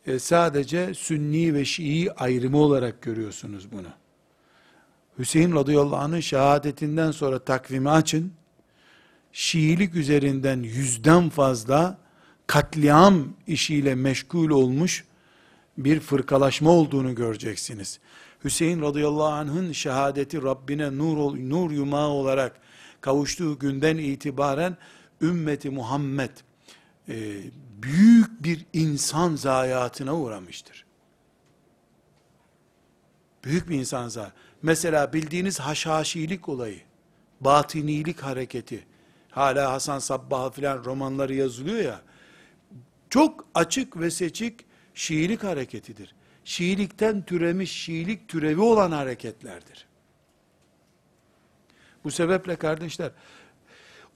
e, sadece Sünni ve Şii ayrımı olarak görüyorsunuz bunu. Hüseyin radıyallahu anh'ın şehadetinden sonra takvimi açın, Şiilik üzerinden yüzden fazla katliam işiyle meşgul olmuş bir fırkalaşma olduğunu göreceksiniz. Hüseyin radıyallahu anh'ın şehadeti Rabbine nur, nur yumağı olarak kavuştuğu günden itibaren ümmeti Muhammed e, büyük bir insan zayiatına uğramıştır. Büyük bir insan zayiatı. Mesela bildiğiniz haşhaşilik olayı, batinilik hareketi, hala Hasan Sabbah filan romanları yazılıyor ya, çok açık ve seçik Şiilik hareketidir. Şiilikten türemiş, Şiilik türevi olan hareketlerdir. Bu sebeple kardeşler,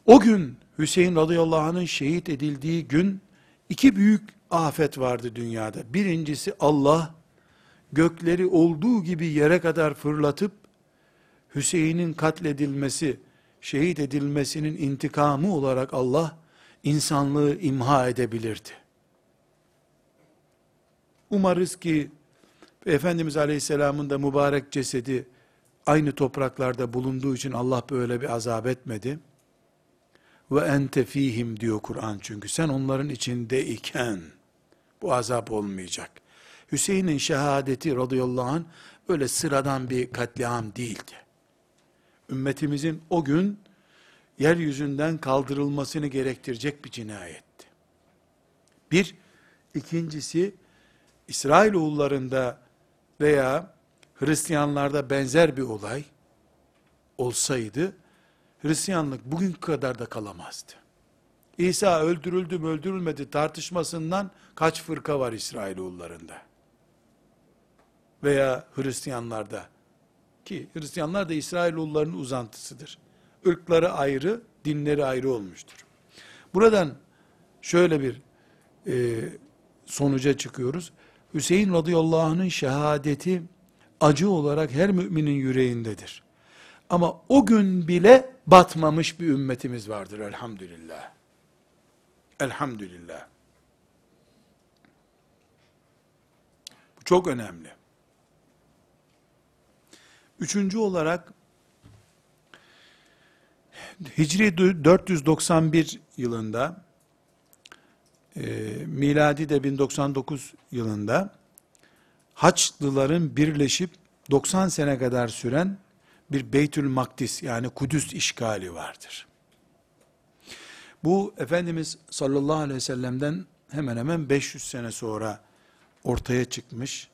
o gün Hüseyin radıyallahu anh'ın şehit edildiği gün, iki büyük afet vardı dünyada. Birincisi Allah, gökleri olduğu gibi yere kadar fırlatıp, Hüseyin'in katledilmesi, şehit edilmesinin intikamı olarak Allah, insanlığı imha edebilirdi. Umarız ki Efendimiz Aleyhisselam'ın da mübarek cesedi aynı topraklarda bulunduğu için Allah böyle bir azap etmedi. Ve ente fihim diyor Kur'an çünkü sen onların içinde iken bu azap olmayacak. Hüseyin'in şehadeti radıyallahu anh öyle sıradan bir katliam değildi. Ümmetimizin o gün yeryüzünden kaldırılmasını gerektirecek bir cinayetti. Bir, ikincisi İsrailoğullarında veya Hristiyanlarda benzer bir olay olsaydı, Hristiyanlık bugün kadar da kalamazdı. İsa öldürüldü mü öldürülmedi tartışmasından kaç fırka var İsrailoğullarında? Veya Hristiyanlarda ki Hristiyanlar da İsrailoğulların uzantısıdır. Irkları ayrı, dinleri ayrı olmuştur. Buradan şöyle bir e, sonuca çıkıyoruz. Hüseyin radıyallahu anh'ın şehadeti acı olarak her müminin yüreğindedir. Ama o gün bile batmamış bir ümmetimiz vardır elhamdülillah. Elhamdülillah. Bu çok önemli. Üçüncü olarak Hicri 491 yılında miladi de 1099 yılında Haçlıların birleşip 90 sene kadar süren bir Beytül Makdis yani Kudüs işgali vardır. Bu Efendimiz sallallahu aleyhi ve sellem'den hemen hemen 500 sene sonra ortaya çıkmış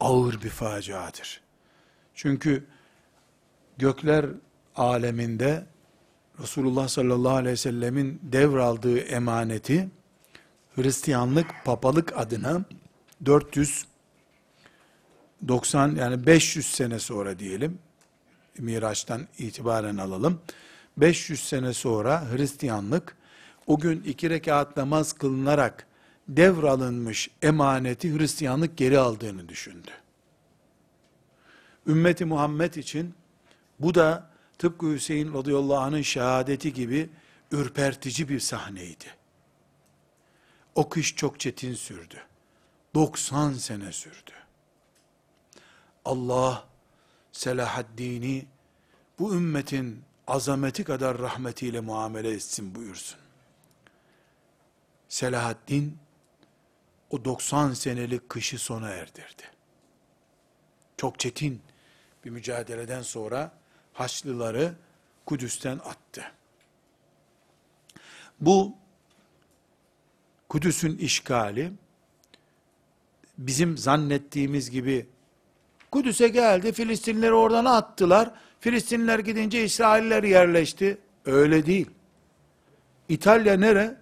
ağır bir faciadır. Çünkü gökler aleminde Resulullah sallallahu aleyhi ve sellemin devraldığı emaneti Hristiyanlık, papalık adına 490 yani 500 sene sonra diyelim, Miraç'tan itibaren alalım. 500 sene sonra Hristiyanlık, o gün iki rekat namaz kılınarak devralınmış emaneti Hristiyanlık geri aldığını düşündü. Ümmeti Muhammed için bu da tıpkı Hüseyin radıyallahu anh'ın şehadeti gibi ürpertici bir sahneydi. O kış çok çetin sürdü. 90 sene sürdü. Allah Selahaddin'i bu ümmetin azameti kadar rahmetiyle muamele etsin buyursun. Selahaddin o 90 senelik kışı sona erdirdi. Çok çetin bir mücadeleden sonra Haçlıları Kudüs'ten attı. Bu Kudüs'ün işgali bizim zannettiğimiz gibi Kudüs'e geldi, Filistinleri oradan attılar. Filistinler gidince İsrailler yerleşti. Öyle değil. İtalya nere?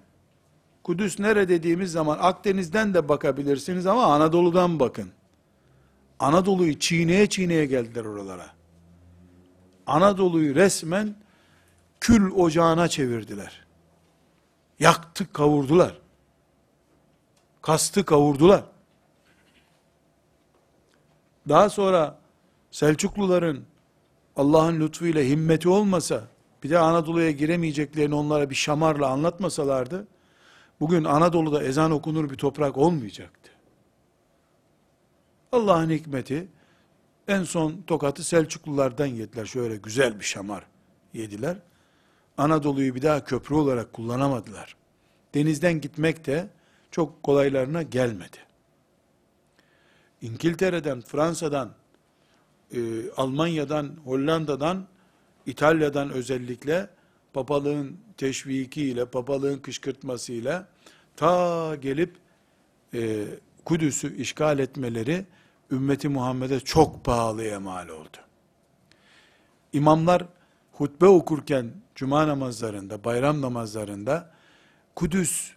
Kudüs nere dediğimiz zaman Akdeniz'den de bakabilirsiniz ama Anadolu'dan bakın. Anadolu'yu çiğneye çiğneye geldiler oralara. Anadolu'yu resmen kül ocağına çevirdiler. Yaktı, kavurdular. Kastı kavurdular. Daha sonra Selçukluların Allah'ın lütfuyla himmeti olmasa, bir de Anadolu'ya giremeyeceklerini onlara bir şamarla anlatmasalardı, bugün Anadolu'da ezan okunur bir toprak olmayacaktı. Allah'ın hikmeti, en son tokatı Selçuklulardan yediler. Şöyle güzel bir şamar yediler. Anadolu'yu bir daha köprü olarak kullanamadılar. Denizden gitmek de çok kolaylarına gelmedi. İngiltere'den, Fransa'dan, e, Almanya'dan, Hollanda'dan, İtalya'dan özellikle papalığın teşvikiyle, papalığın kışkırtmasıyla ta gelip e, Kudüs'ü işgal etmeleri ümmeti Muhammed'e çok pahalıya mal oldu. İmamlar hutbe okurken cuma namazlarında, bayram namazlarında Kudüs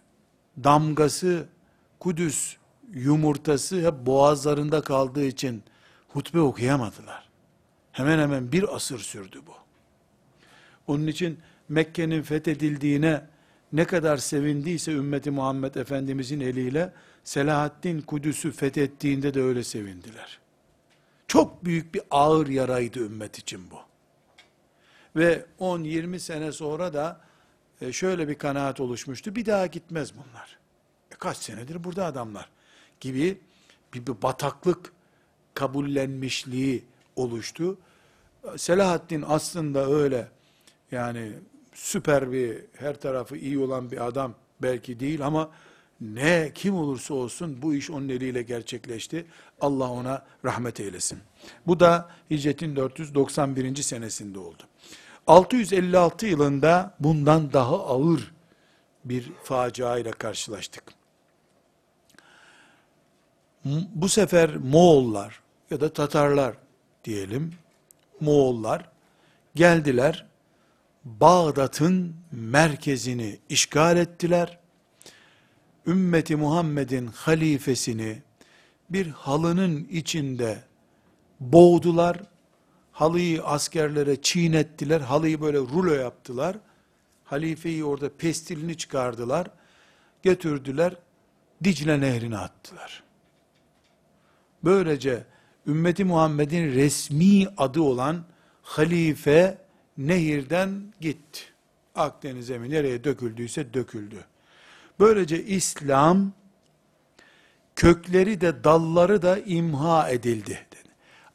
damgası, Kudüs yumurtası hep boğazlarında kaldığı için hutbe okuyamadılar. Hemen hemen bir asır sürdü bu. Onun için Mekke'nin fethedildiğine ne kadar sevindiyse ümmeti Muhammed Efendimizin eliyle Selahaddin Kudüs'ü fethettiğinde de öyle sevindiler. Çok büyük bir ağır yaraydı ümmet için bu. Ve 10-20 sene sonra da e, şöyle bir kanaat oluşmuştu. Bir daha gitmez bunlar. E kaç senedir burada adamlar gibi bir, bir bataklık kabullenmişliği oluştu. Selahaddin aslında öyle yani süper bir her tarafı iyi olan bir adam belki değil ama ne kim olursa olsun bu iş onun eliyle gerçekleşti. Allah ona rahmet eylesin. Bu da hicretin 491. senesinde oldu. 656 yılında bundan daha ağır bir facia ile karşılaştık. Bu sefer Moğollar ya da Tatarlar diyelim, Moğollar geldiler, Bağdat'ın merkezini işgal ettiler. Ümmeti Muhammed'in halifesini bir halının içinde boğdular. Halıyı askerlere çiğnettiler. Halıyı böyle rulo yaptılar. Halifeyi orada pestilini çıkardılar. Götürdüler. Dicle nehrine attılar. Böylece ümmeti Muhammed'in resmi adı olan halife nehirden gitti. Akdeniz'e mi nereye döküldüyse döküldü. Böylece İslam kökleri de dalları da imha edildi.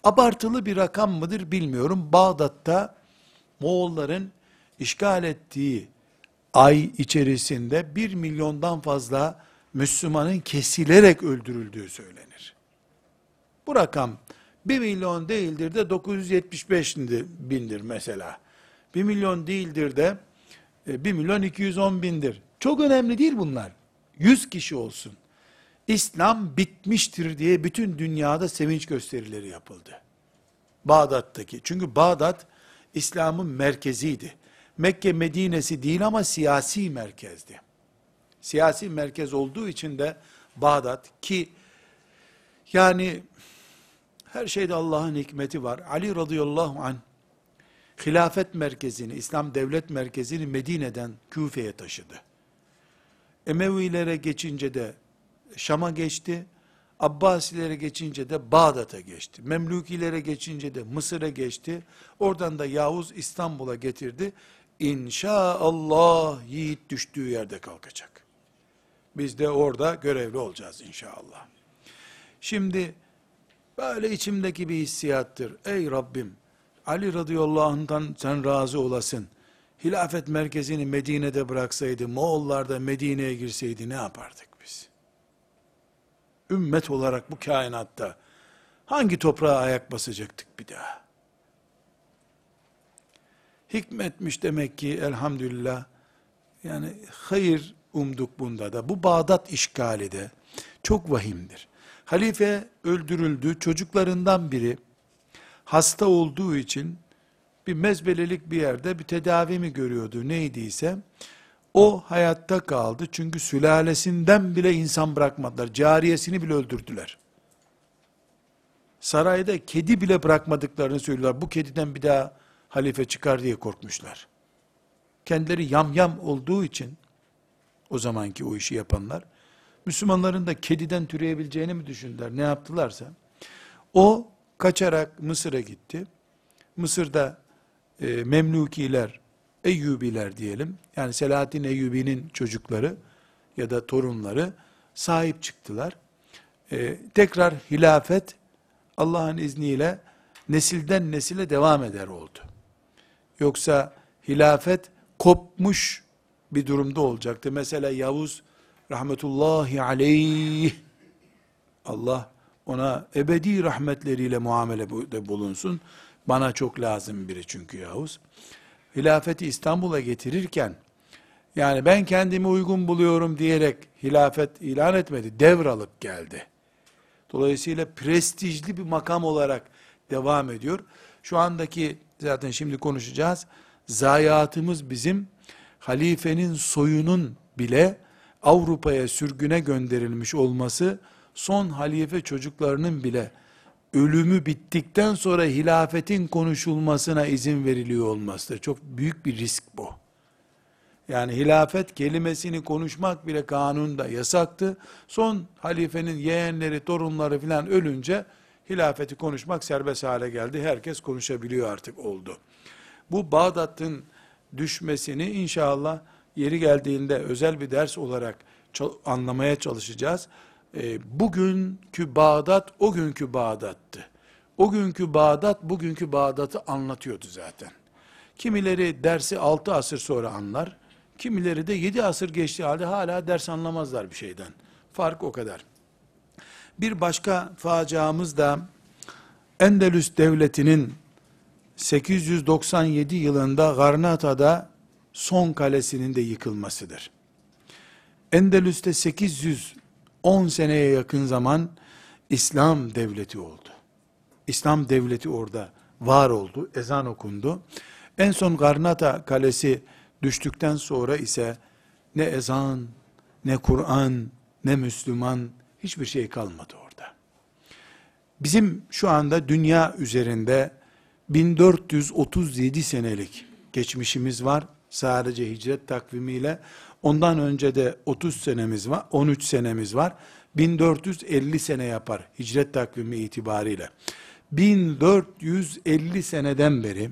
Abartılı bir rakam mıdır bilmiyorum. Bağdat'ta Moğolların işgal ettiği ay içerisinde bir milyondan fazla Müslümanın kesilerek öldürüldüğü söylenir. Bu rakam 1 milyon değildir de 975 bindir mesela. 1 milyon değildir de 1 e, milyon 210 bindir. Çok önemli değil bunlar. 100 kişi olsun. İslam bitmiştir diye bütün dünyada sevinç gösterileri yapıldı. Bağdat'taki. Çünkü Bağdat İslam'ın merkeziydi. Mekke Medine'si değil ama siyasi merkezdi. Siyasi merkez olduğu için de Bağdat ki yani her şeyde Allah'ın hikmeti var. Ali radıyallahu anh hilafet merkezini, İslam devlet merkezini Medine'den Küfe'ye taşıdı. Emevilere geçince de Şam'a geçti. Abbasilere geçince de Bağdat'a geçti. Memlukilere geçince de Mısır'a geçti. Oradan da Yavuz İstanbul'a getirdi. İnşaallah yiğit düştüğü yerde kalkacak. Biz de orada görevli olacağız inşallah. Şimdi böyle içimdeki bir hissiyattır. Ey Rabbim Ali radıyallahu anh'tan sen razı olasın. Hilafet merkezini Medine'de bıraksaydı, Moğollar da Medine'ye girseydi ne yapardık? Ümmet olarak bu kainatta hangi toprağa ayak basacaktık bir daha? Hikmetmiş demek ki elhamdülillah. Yani hayır umduk bunda da. Bu Bağdat işgali de çok vahimdir. Halife öldürüldü. Çocuklarından biri hasta olduğu için bir mezbelelik bir yerde bir tedavi mi görüyordu neydiyse o hayatta kaldı. Çünkü sülalesinden bile insan bırakmadılar. Cariyesini bile öldürdüler. Sarayda kedi bile bırakmadıklarını söylüyorlar. Bu kediden bir daha halife çıkar diye korkmuşlar. Kendileri yamyam olduğu için o zamanki o işi yapanlar Müslümanların da kediden türeyebileceğini mi düşündüler? Ne yaptılarsa. O kaçarak Mısır'a gitti. Mısır'da e, Memlukiler, Eyyubiler diyelim, yani Selahaddin Eyyubi'nin çocukları ya da torunları sahip çıktılar. E, tekrar hilafet Allah'ın izniyle nesilden nesile devam eder oldu. Yoksa hilafet kopmuş bir durumda olacaktı. Mesela Yavuz rahmetullahi aleyh Allah ona ebedi rahmetleriyle muamelede bulunsun. Bana çok lazım biri çünkü Yavuz. Hilafeti İstanbul'a getirirken yani ben kendimi uygun buluyorum diyerek hilafet ilan etmedi. Devralıp geldi. Dolayısıyla prestijli bir makam olarak devam ediyor. Şu andaki zaten şimdi konuşacağız. Zayiatımız bizim halifenin soyunun bile Avrupa'ya sürgüne gönderilmiş olması son halife çocuklarının bile ölümü bittikten sonra hilafetin konuşulmasına izin veriliyor olmasıdır. Çok büyük bir risk bu. Yani hilafet kelimesini konuşmak bile kanunda yasaktı. Son halifenin yeğenleri, torunları filan ölünce hilafeti konuşmak serbest hale geldi. Herkes konuşabiliyor artık oldu. Bu Bağdat'ın düşmesini inşallah yeri geldiğinde özel bir ders olarak anlamaya çalışacağız e, bugünkü Bağdat o günkü Bağdat'tı. O günkü Bağdat bugünkü Bağdat'ı anlatıyordu zaten. Kimileri dersi 6 asır sonra anlar, kimileri de 7 asır geçti halde hala ders anlamazlar bir şeyden. Fark o kadar. Bir başka faciamız da Endelüs devletinin 897 yılında Garnata'da son kalesinin de yıkılmasıdır. Endelüs'te 800 10 seneye yakın zaman İslam devleti oldu. İslam devleti orada var oldu, ezan okundu. En son Garnata kalesi düştükten sonra ise ne ezan, ne Kur'an, ne Müslüman hiçbir şey kalmadı orada. Bizim şu anda dünya üzerinde 1437 senelik geçmişimiz var. Sadece hicret takvimiyle ondan önce de 30 senemiz var, 13 senemiz var. 1450 sene yapar hicret takvimi itibariyle. 1450 seneden beri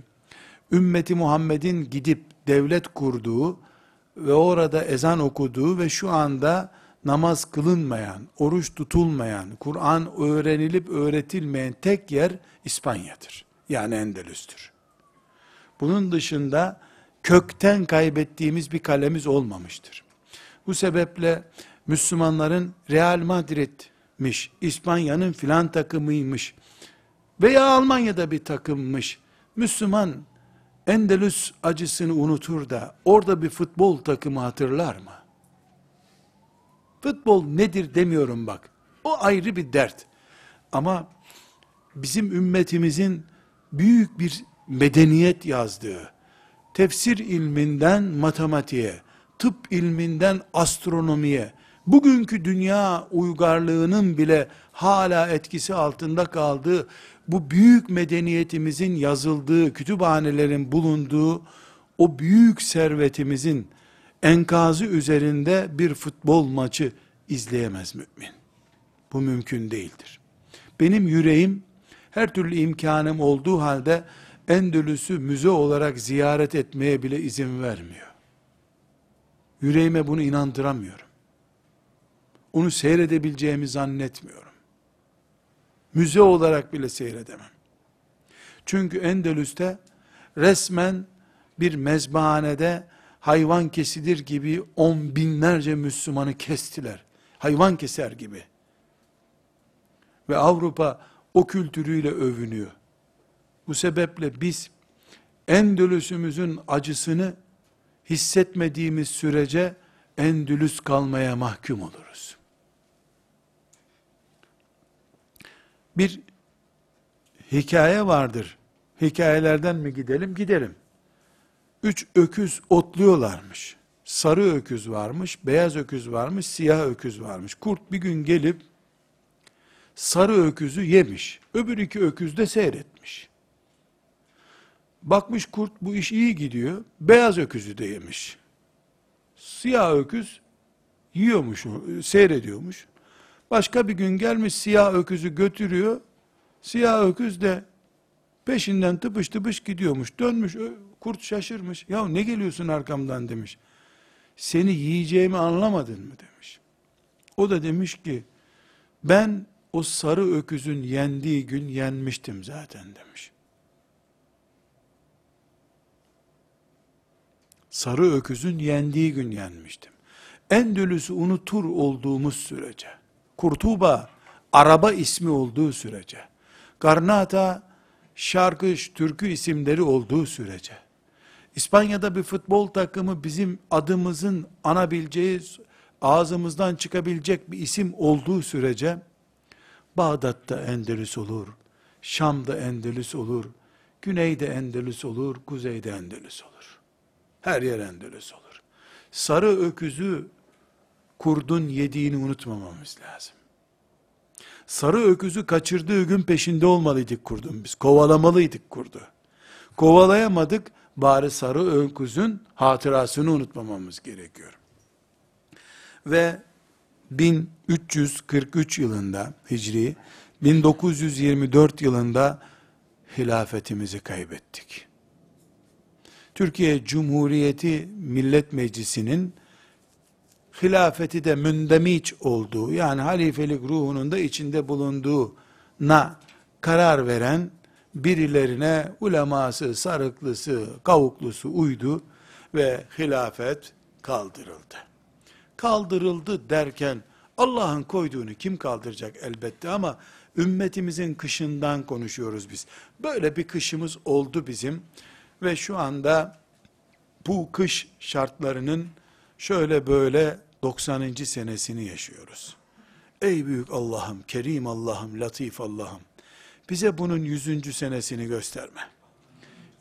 ümmeti Muhammed'in gidip devlet kurduğu ve orada ezan okuduğu ve şu anda namaz kılınmayan, oruç tutulmayan, Kur'an öğrenilip öğretilmeyen tek yer İspanya'dır. Yani Endülüs'tür. Bunun dışında kökten kaybettiğimiz bir kalemiz olmamıştır. Bu sebeple Müslümanların Real Madrid'miş, İspanya'nın filan takımıymış veya Almanya'da bir takımmış. Müslüman Endelüs acısını unutur da orada bir futbol takımı hatırlar mı? Futbol nedir demiyorum bak. O ayrı bir dert. Ama bizim ümmetimizin büyük bir medeniyet yazdığı, tefsir ilminden matematiğe, tıp ilminden astronomiye, bugünkü dünya uygarlığının bile hala etkisi altında kaldığı, bu büyük medeniyetimizin yazıldığı, kütüphanelerin bulunduğu, o büyük servetimizin enkazı üzerinde bir futbol maçı izleyemez mümin. Bu mümkün değildir. Benim yüreğim her türlü imkanım olduğu halde Endülüs'ü müze olarak ziyaret etmeye bile izin vermiyor. Yüreğime bunu inandıramıyorum. Onu seyredebileceğimi zannetmiyorum. Müze olarak bile seyredemem. Çünkü Endülüs'te resmen bir mezbahanede hayvan kesilir gibi on binlerce Müslümanı kestiler. Hayvan keser gibi. Ve Avrupa o kültürüyle övünüyor. Bu sebeple biz Endülüs'ümüzün acısını hissetmediğimiz sürece Endülüs kalmaya mahkum oluruz. Bir hikaye vardır. Hikayelerden mi gidelim? Gidelim. Üç öküz otluyorlarmış. Sarı öküz varmış, beyaz öküz varmış, siyah öküz varmış. Kurt bir gün gelip sarı öküzü yemiş. Öbür iki öküz de seyretmiş. Bakmış kurt bu iş iyi gidiyor. Beyaz öküzü de yemiş. Siyah öküz yiyormuş, seyrediyormuş. Başka bir gün gelmiş siyah öküzü götürüyor. Siyah öküz de peşinden tıpış tıpış gidiyormuş. Dönmüş kurt şaşırmış. Ya ne geliyorsun arkamdan demiş. Seni yiyeceğimi anlamadın mı demiş. O da demiş ki ben o sarı öküzün yendiği gün yenmiştim zaten demiş. Sarı öküzün yendiği gün yenmiştim. Endülüs'ü unutur olduğumuz sürece, Kurtuba, araba ismi olduğu sürece, Garnata, şarkı, türkü isimleri olduğu sürece, İspanya'da bir futbol takımı bizim adımızın anabileceği, ağzımızdan çıkabilecek bir isim olduğu sürece, Bağdat'ta Endülüs olur, Şam'da Endülüs olur, Güneyde Endülüs olur, Kuzeyde Endülüs olur. Her yer Endülüs olur. Sarı öküzü kurdun yediğini unutmamamız lazım. Sarı öküzü kaçırdığı gün peşinde olmalıydık kurdun biz. Kovalamalıydık kurdu. Kovalayamadık, bari sarı öküzün hatırasını unutmamamız gerekiyor. Ve 1343 yılında Hicri, 1924 yılında hilafetimizi kaybettik. Türkiye Cumhuriyeti Millet Meclisi'nin hilafeti de mündemiç olduğu, yani halifelik ruhunun da içinde bulunduğuna karar veren birilerine uleması, sarıklısı, kavuklusu uydu ve hilafet kaldırıldı. Kaldırıldı derken Allah'ın koyduğunu kim kaldıracak elbette ama ümmetimizin kışından konuşuyoruz biz. Böyle bir kışımız oldu bizim ve şu anda bu kış şartlarının şöyle böyle 90. senesini yaşıyoruz. Ey büyük Allah'ım, kerim Allah'ım, latif Allah'ım, bize bunun 100. senesini gösterme.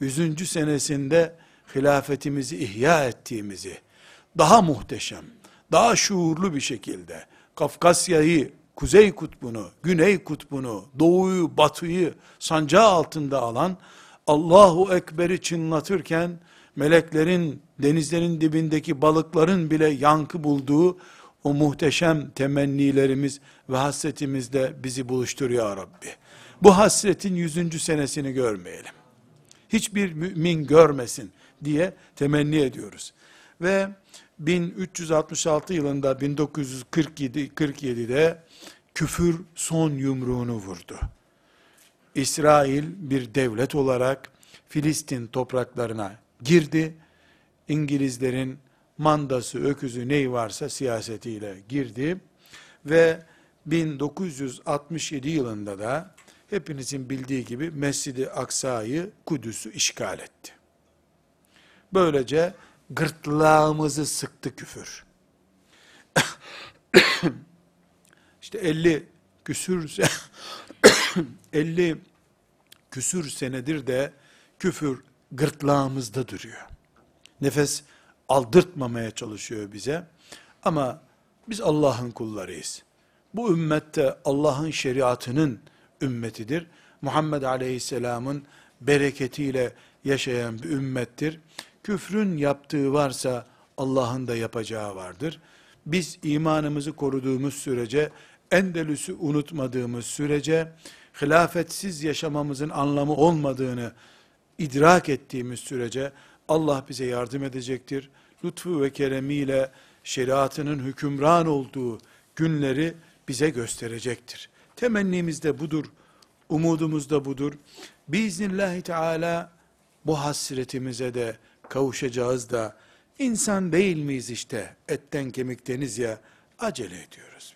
100. senesinde hilafetimizi ihya ettiğimizi, daha muhteşem, daha şuurlu bir şekilde, Kafkasya'yı, Kuzey Kutbu'nu, Güney Kutbu'nu, Doğu'yu, Batı'yı sancağı altında alan, Allahu Ekber'i çınlatırken, meleklerin, denizlerin dibindeki balıkların bile yankı bulduğu o muhteşem temennilerimiz ve hasretimizle bizi buluşturuyor Rabbi. Bu hasretin yüzüncü senesini görmeyelim. Hiçbir mümin görmesin diye temenni ediyoruz. Ve 1366 yılında 1947 47'de küfür son yumruğunu vurdu. İsrail bir devlet olarak Filistin topraklarına girdi. İngilizlerin mandası, öküzü neyi varsa siyasetiyle girdi ve 1967 yılında da hepinizin bildiği gibi Mescid-i Aksa'yı, Kudüs'ü işgal etti. Böylece gırtlağımızı sıktı küfür. İşte 50 küsür 50 küsür senedir de küfür gırtlağımızda duruyor. Nefes aldırtmamaya çalışıyor bize. Ama biz Allah'ın kullarıyız. Bu ümmette Allah'ın şeriatının ümmetidir. Muhammed Aleyhisselam'ın bereketiyle yaşayan bir ümmettir. Küfrün yaptığı varsa Allah'ın da yapacağı vardır. Biz imanımızı koruduğumuz sürece, Endelüs'ü unutmadığımız sürece, hilafetsiz yaşamamızın anlamı olmadığını idrak ettiğimiz sürece Allah bize yardım edecektir. Lütfu ve keremiyle şeriatının hükümran olduğu günleri bize gösterecektir. Temennimiz de budur, umudumuz da budur. Biiznillahü Teala bu hasretimize de kavuşacağız da insan değil miyiz işte etten kemikteniz ya acele ediyoruz.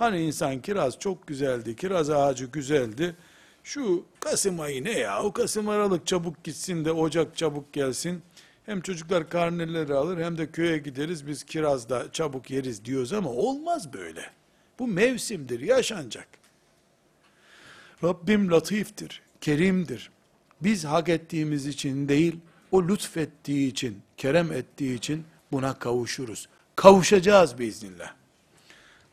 Hani insan kiraz çok güzeldi, kiraz ağacı güzeldi. Şu Kasım ayı ne ya? O Kasım Aralık çabuk gitsin de Ocak çabuk gelsin. Hem çocuklar karneleri alır hem de köye gideriz biz kirazda çabuk yeriz diyoruz ama olmaz böyle. Bu mevsimdir, yaşanacak. Rabbim latiftir, kerimdir. Biz hak ettiğimiz için değil, o lütfettiği için, kerem ettiği için buna kavuşuruz. Kavuşacağız biiznillah.